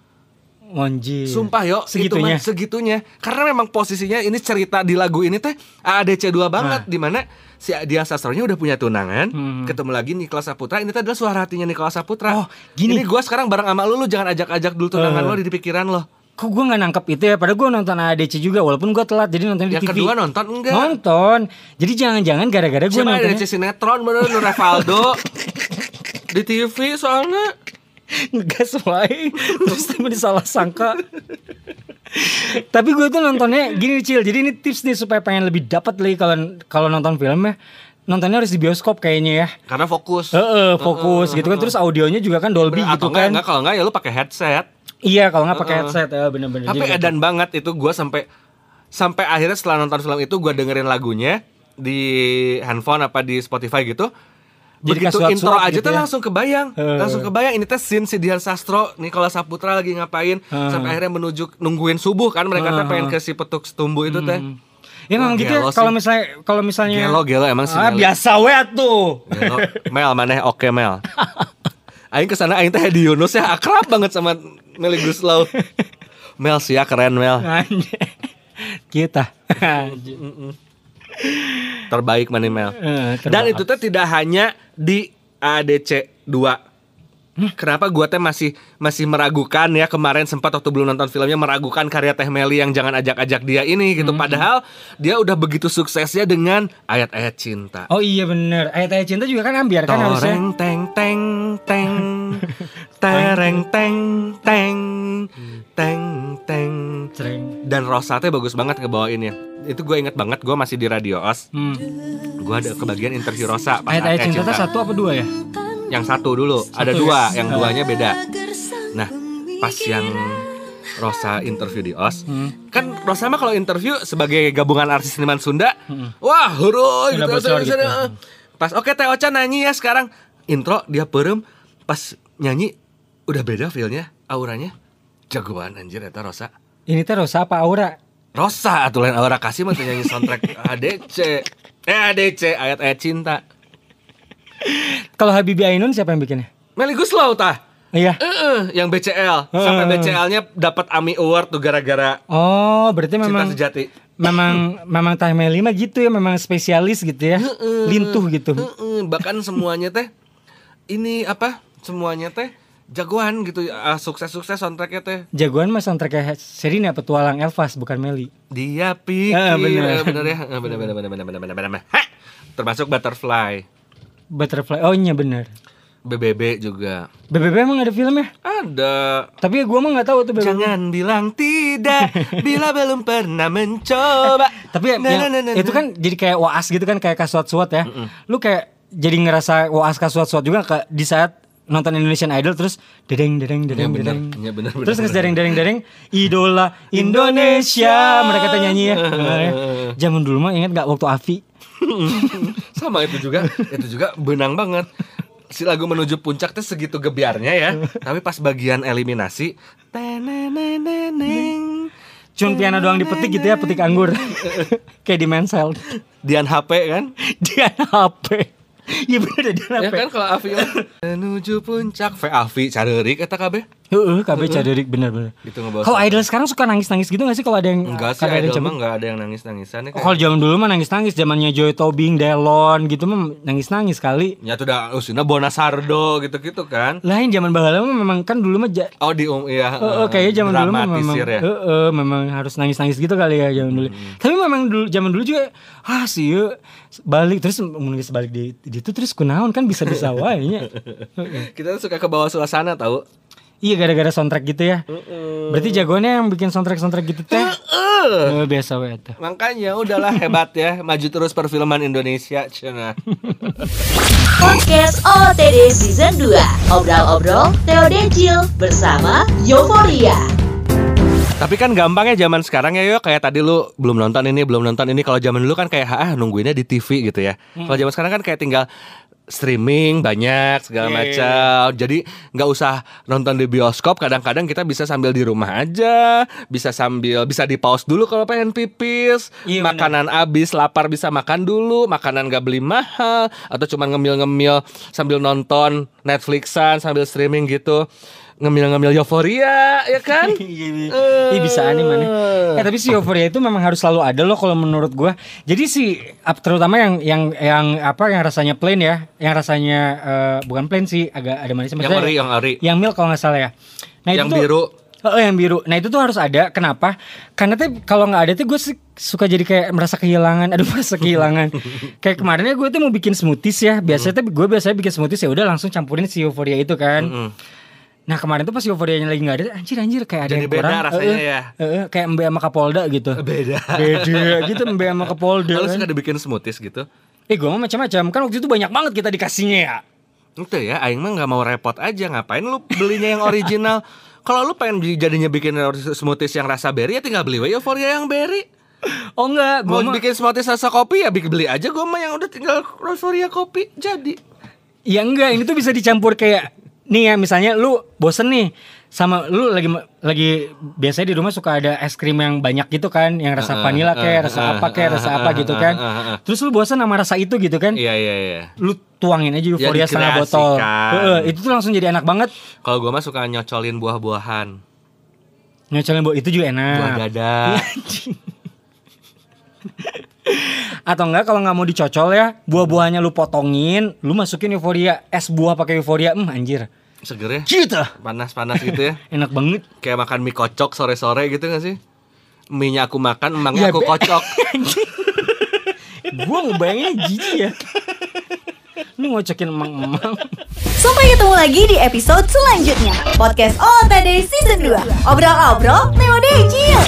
Speaker 1: Monji.
Speaker 2: Sumpah yo, itu
Speaker 1: segitunya.
Speaker 2: mah segitunya. Karena memang posisinya ini cerita di lagu ini teh ADC 2 banget di mana si Dian Sastronya udah punya tunangan,
Speaker 1: Nah. Hmm.
Speaker 2: ketemu lagi Nicholas Saputra. Ini teh adalah suara hatinya Nicholas Saputra.
Speaker 1: Oh, gini.
Speaker 2: Ini gua sekarang bareng sama lu, lu jangan ajak-ajak dulu tunangan
Speaker 1: Eh.
Speaker 2: lo di pikiran lo.
Speaker 1: Kok gue gak nangkep itu ya Padahal gue nonton ADC juga Walaupun gue telat Jadi nonton di
Speaker 2: Yang
Speaker 1: TV
Speaker 2: kedua nonton enggak?
Speaker 1: Nonton Jadi jangan-jangan gara-gara gue nontonnya
Speaker 2: ADC sinetron bener nu Revaldo [LAUGHS] di TV soalnya
Speaker 1: ngegas wae terus tiba disalah sangka. Tapi gue tuh nontonnya gini cil. Jadi ini tips nih supaya pengen lebih dapat lagi kalau kalau nonton filmnya. Nontonnya harus di bioskop kayaknya ya.
Speaker 2: Karena fokus.
Speaker 1: Heeh, fokus gitu kan. terus audionya juga kan Dolby
Speaker 2: Atau
Speaker 1: gitu
Speaker 2: enggak,
Speaker 1: kan.
Speaker 2: enggak kalau enggak ya lu pakai headset.
Speaker 1: iya kalau nggak pakai headset. Ya bener-bener.
Speaker 2: Tapi
Speaker 1: Jadi-
Speaker 2: edan banget itu gua sampai sampai akhirnya setelah nonton film itu gua dengerin lagunya di handphone apa di Spotify gitu.
Speaker 1: Jadi
Speaker 2: Begitu intro aja
Speaker 1: gitu
Speaker 2: tuh
Speaker 1: ya.
Speaker 2: langsung kebayang,
Speaker 1: Eh.
Speaker 2: langsung kebayang ini teh scene si Dian Sastro, Nicholas Saputra lagi ngapain
Speaker 1: Eh.
Speaker 2: sampai akhirnya menuju nungguin subuh kan mereka teh
Speaker 1: Eh.
Speaker 2: pengen ke si petuk setumbu itu teh.
Speaker 1: ya memang
Speaker 2: Wah,
Speaker 1: gitu ya kalau misalnya kalau misalnya
Speaker 2: Gelo gelo emang sih.
Speaker 1: ah biasa we tuh
Speaker 2: Gelo. Mel maneh oke Mel. Aing ke sana Aing teh di Yunus ya akrab banget sama Meli Guslow. [LAUGHS] Mel sih ya keren Mel.
Speaker 1: Kita [LAUGHS]
Speaker 2: Terbaik mana Mel.
Speaker 1: Eh,
Speaker 2: Dan itu tuh tidak hanya di ADC 2. Kenapa gua teh masih masih meragukan ya kemarin sempat waktu belum nonton filmnya meragukan karya Teh Meli yang jangan ajak-ajak dia ini gitu. Padahal dia udah begitu suksesnya dengan ayat-ayat cinta.
Speaker 1: Oh iya bener. Ayat-ayat cinta juga kan ambiar kan harusnya.
Speaker 2: Toreng teng teng teng. [LAUGHS] Tereng teng. teng teng. Teng dan Rosa teh bagus banget ngebawainnya. Itu gue inget banget gue masih di radio os.
Speaker 1: Hmm.
Speaker 2: gue ada kebagian interview Rosa pas
Speaker 1: Ayat-ayat
Speaker 2: Ayat
Speaker 1: cinta, tuh satu apa dua ya?
Speaker 2: Yang satu dulu ada
Speaker 1: Satu
Speaker 2: dua
Speaker 1: ya?
Speaker 2: yang duanya beda. Nah pas yang Rosa interview di OS
Speaker 1: Hmm.
Speaker 2: kan Rosa mah kalau interview sebagai gabungan artis seniman Sunda wah huru gitu,
Speaker 1: bocor
Speaker 2: gitu,
Speaker 1: gitu.
Speaker 2: pas oke Teh Ocha nyanyi ya sekarang. Intro dia perem. Pas nyanyi udah beda feelnya auranya. Jagoan anjir eta Rosa.
Speaker 1: Ini teh Rosa apa Aura?
Speaker 2: Rosa atuh lain Aura kasih mah nyanyi soundtrack [LAUGHS] ADC eh ADC ayat-ayat cinta
Speaker 1: Kalau Habibie Ainun siapa yang bikinnya?
Speaker 2: Meli Guslow tah
Speaker 1: Iya.
Speaker 2: Eh, yang BCL sampai
Speaker 1: Heeh.
Speaker 2: BCL-nya dapat AMI Award tuh gara-gara
Speaker 1: Oh, berarti
Speaker 2: cinta
Speaker 1: memang
Speaker 2: sejati.
Speaker 1: memang memang Teh Meli mah gitu ya, memang spesialis gitu ya. Lintuh gitu.
Speaker 2: Heeh, bahkan semuanya teh ini apa? Semuanya teh jagoan gitu ah, sukses-sukses soundtracknya teh.
Speaker 1: Jagoan mah soundtracknya Serina petualang Elvas bukan Meli.
Speaker 2: Dia pikir
Speaker 1: Ah, bener.
Speaker 2: Bener ya bener bener bener bener bener bener bener. Termasuk Butterfly,
Speaker 1: Butterfly. Oh iya bener.
Speaker 2: BBB juga.
Speaker 1: BBB emang ada filmnya?
Speaker 2: Ada.
Speaker 1: Tapi gua mah nggak tahu tuh BBB.
Speaker 2: Jangan bilang tidak bila [LAUGHS] belum pernah mencoba.
Speaker 1: Tapi ya,
Speaker 2: Na,
Speaker 1: yang-
Speaker 2: na, na, na,
Speaker 1: itu kan jadi kayak waas gitu kan kayak kasuat-suat ya. Lu kayak jadi ngerasa waas kasuat-suat juga ke di saat nonton Indonesian Idol terus dedeng dedeng
Speaker 2: Iya
Speaker 1: dedeng
Speaker 2: bener,
Speaker 1: dedeng.
Speaker 2: iya bener, bener,
Speaker 1: terus
Speaker 2: bener.
Speaker 1: ngesedeng dedeng dedeng idola Indonesia mereka tuh nyanyi ya. [LAUGHS] Zaman dulu mah ingat gak waktu Avi? [LAUGHS]
Speaker 2: Sama itu juga, itu juga benang banget. Si lagu menuju puncak tuh segitu gebiarnya ya. Tapi pas bagian eliminasi, teneneneneng.
Speaker 1: Cuman piano doang dipetik gitu ya, petik anggur. Kayak di Mansell.
Speaker 2: Dian HP kan?
Speaker 1: Dia HP. Iya bener dia
Speaker 2: Ya
Speaker 1: HP.
Speaker 2: kan kalau Avi mah, menuju puncak, V Avi carerik eta kabeh.
Speaker 1: Heeh, KB caderik bener-bener.
Speaker 2: Gitu ngebawa
Speaker 1: Kalau idol sekarang suka nangis-nangis gitu gak sih kalau ada yang
Speaker 2: Enggak sih,
Speaker 1: kalau ada yang
Speaker 2: idol mah enggak ada yang nangis-nangisan ya.
Speaker 1: Oh, kalau zaman dulu mah nangis-nangis zamannya Joy Tobing, Delon gitu mah nangis-nangis kali.
Speaker 2: Ya tuh dah usina Bonasardo gitu-gitu kan.
Speaker 1: Lain zaman bahala mah memang kan dulu mah ja-
Speaker 2: Oh di um iya.
Speaker 1: Oh, oh, kayaknya zaman dulu mah memang
Speaker 2: ya.
Speaker 1: eh, eh, memang harus nangis-nangis gitu kali ya zaman dulu. Tapi memang dulu zaman dulu juga ah sih yuk, balik terus menangis balik di di itu terus kunaon kan bisa-bisa [LAUGHS] wae.
Speaker 2: Kita suka ke bawah suasana tahu.
Speaker 1: Iya gara-gara soundtrack gitu ya. Berarti jagoannya yang bikin soundtrack-soundtrack gitu teh. Eh, biasa tuh.
Speaker 2: Makanya udahlah hebat ya, maju terus perfilman Indonesia cenah.
Speaker 4: Podcast OTD Season 2 Obrol-obrol Theo Decil bersama Euforia
Speaker 2: Tapi kan gampangnya zaman sekarang ya yo kayak tadi lu belum nonton ini, belum nonton ini. Kalau zaman dulu kan kayak ah nungguinnya di TV gitu ya. Kalau zaman sekarang kan kayak tinggal streaming banyak segala
Speaker 1: Iya, iya,
Speaker 2: macam. Jadi nggak usah nonton di bioskop. Kadang-kadang kita bisa sambil di rumah aja, bisa sambil bisa di pause dulu kalau pengen pipis.
Speaker 1: Iya,
Speaker 2: makanan habis, lapar bisa makan dulu. Makanan nggak beli mahal atau cuma ngemil-ngemil sambil nonton Netflixan sambil streaming gitu. Ngemil-ngemil euforia ya kan? [LAUGHS]
Speaker 1: Iya, Ih bisa aneh mana. Eh tapi si Euphoria itu memang harus selalu ada loh kalau menurut gua. Jadi si terutama yang yang yang apa yang rasanya plain ya, yang rasanya eh, bukan plain sih, agak ada manisnya.
Speaker 2: Yang ori, yang ori.
Speaker 1: Yang milk kalau nggak salah ya. Nah
Speaker 2: Yang
Speaker 1: tuh-
Speaker 2: biru.
Speaker 1: Oh, yang biru. Nah itu tuh harus ada. Kenapa? Karena tuh kalau nggak ada tuh gue suka jadi kayak merasa kehilangan. Aduh [LAUGHS] merasa kehilangan. kayak kemarinnya gue tuh mau bikin smoothies ya. Biasanya tuh gue biasanya bikin smoothies ya udah langsung campurin si Euphoria itu kan.
Speaker 2: Mm-mm.
Speaker 1: Nah kemarin tuh pas euforianya lagi nggak ada, anjir anjir kayak ada
Speaker 2: Jadi
Speaker 1: yang
Speaker 2: beda
Speaker 1: kurang.
Speaker 2: rasanya
Speaker 1: eh,
Speaker 2: ya.
Speaker 1: eh, eh, kayak Mbe sama Kapolda gitu. [LAUGHS]
Speaker 2: Beda.
Speaker 1: Beda gitu Mbe sama Kapolda.
Speaker 2: Lalu
Speaker 1: kan.
Speaker 2: suka dibikin smoothies gitu.
Speaker 1: Eh gue mah macam-macam kan waktu itu banyak banget kita dikasihnya ya.
Speaker 2: Itu ya, aing mah nggak mau repot aja. Ngapain lu belinya yang original? [LAUGHS] Kalau lu pengen jadinya bikin smoothies yang rasa berry ya tinggal beli we Euphoria yang berry.
Speaker 1: Oh enggak, gue
Speaker 2: Mau bikin smoothies rasa kopi ya beli aja gue mah yang udah tinggal Euphoria kopi jadi.
Speaker 1: Ya enggak, ini tuh bisa dicampur kayak nih ya misalnya lu bosen nih sama lu lagi lagi biasanya di rumah suka ada es krim yang banyak gitu kan, yang rasa
Speaker 2: Uh,
Speaker 1: vanilla
Speaker 2: uh,
Speaker 1: kayak rasa
Speaker 2: uh,
Speaker 1: apa kayak
Speaker 2: uh,
Speaker 1: rasa
Speaker 2: uh,
Speaker 1: apa
Speaker 2: uh,
Speaker 1: gitu
Speaker 2: uh,
Speaker 1: kan.
Speaker 2: uh, uh, uh.
Speaker 1: Terus lu bosen sama rasa itu gitu kan.
Speaker 2: Iya iya iya.
Speaker 1: Lu tuangin aja euforia setengah
Speaker 2: dikreasikan.
Speaker 1: botol. Heeh, itu tuh langsung jadi enak banget.
Speaker 2: Kalau gue mah suka nyocolin buah-buahan.
Speaker 1: Nyocolin bu itu juga enak.
Speaker 2: Buah dada. [LAUGHS]
Speaker 1: Atau enggak kalau nggak mau dicocol ya, buah-buahnya lu potongin, lu masukin euforia, es buah pakai euforia, hmm anjir.
Speaker 2: Seger ya.
Speaker 1: Gitu.
Speaker 2: Panas-panas gitu ya. [LAUGHS]
Speaker 1: Enak banget.
Speaker 2: Kayak makan mie kocok sore-sore gitu gak sih? Mie-nya aku makan, emangnya
Speaker 1: Ya,
Speaker 2: aku kocok. [LAUGHS]
Speaker 1: Gua ngebayanginnya jijik ya. Lu ngocokin emang-emang.
Speaker 4: Sampai ketemu lagi di episode selanjutnya Podcast OTD Season 2 Obrol-obrol Theo Decil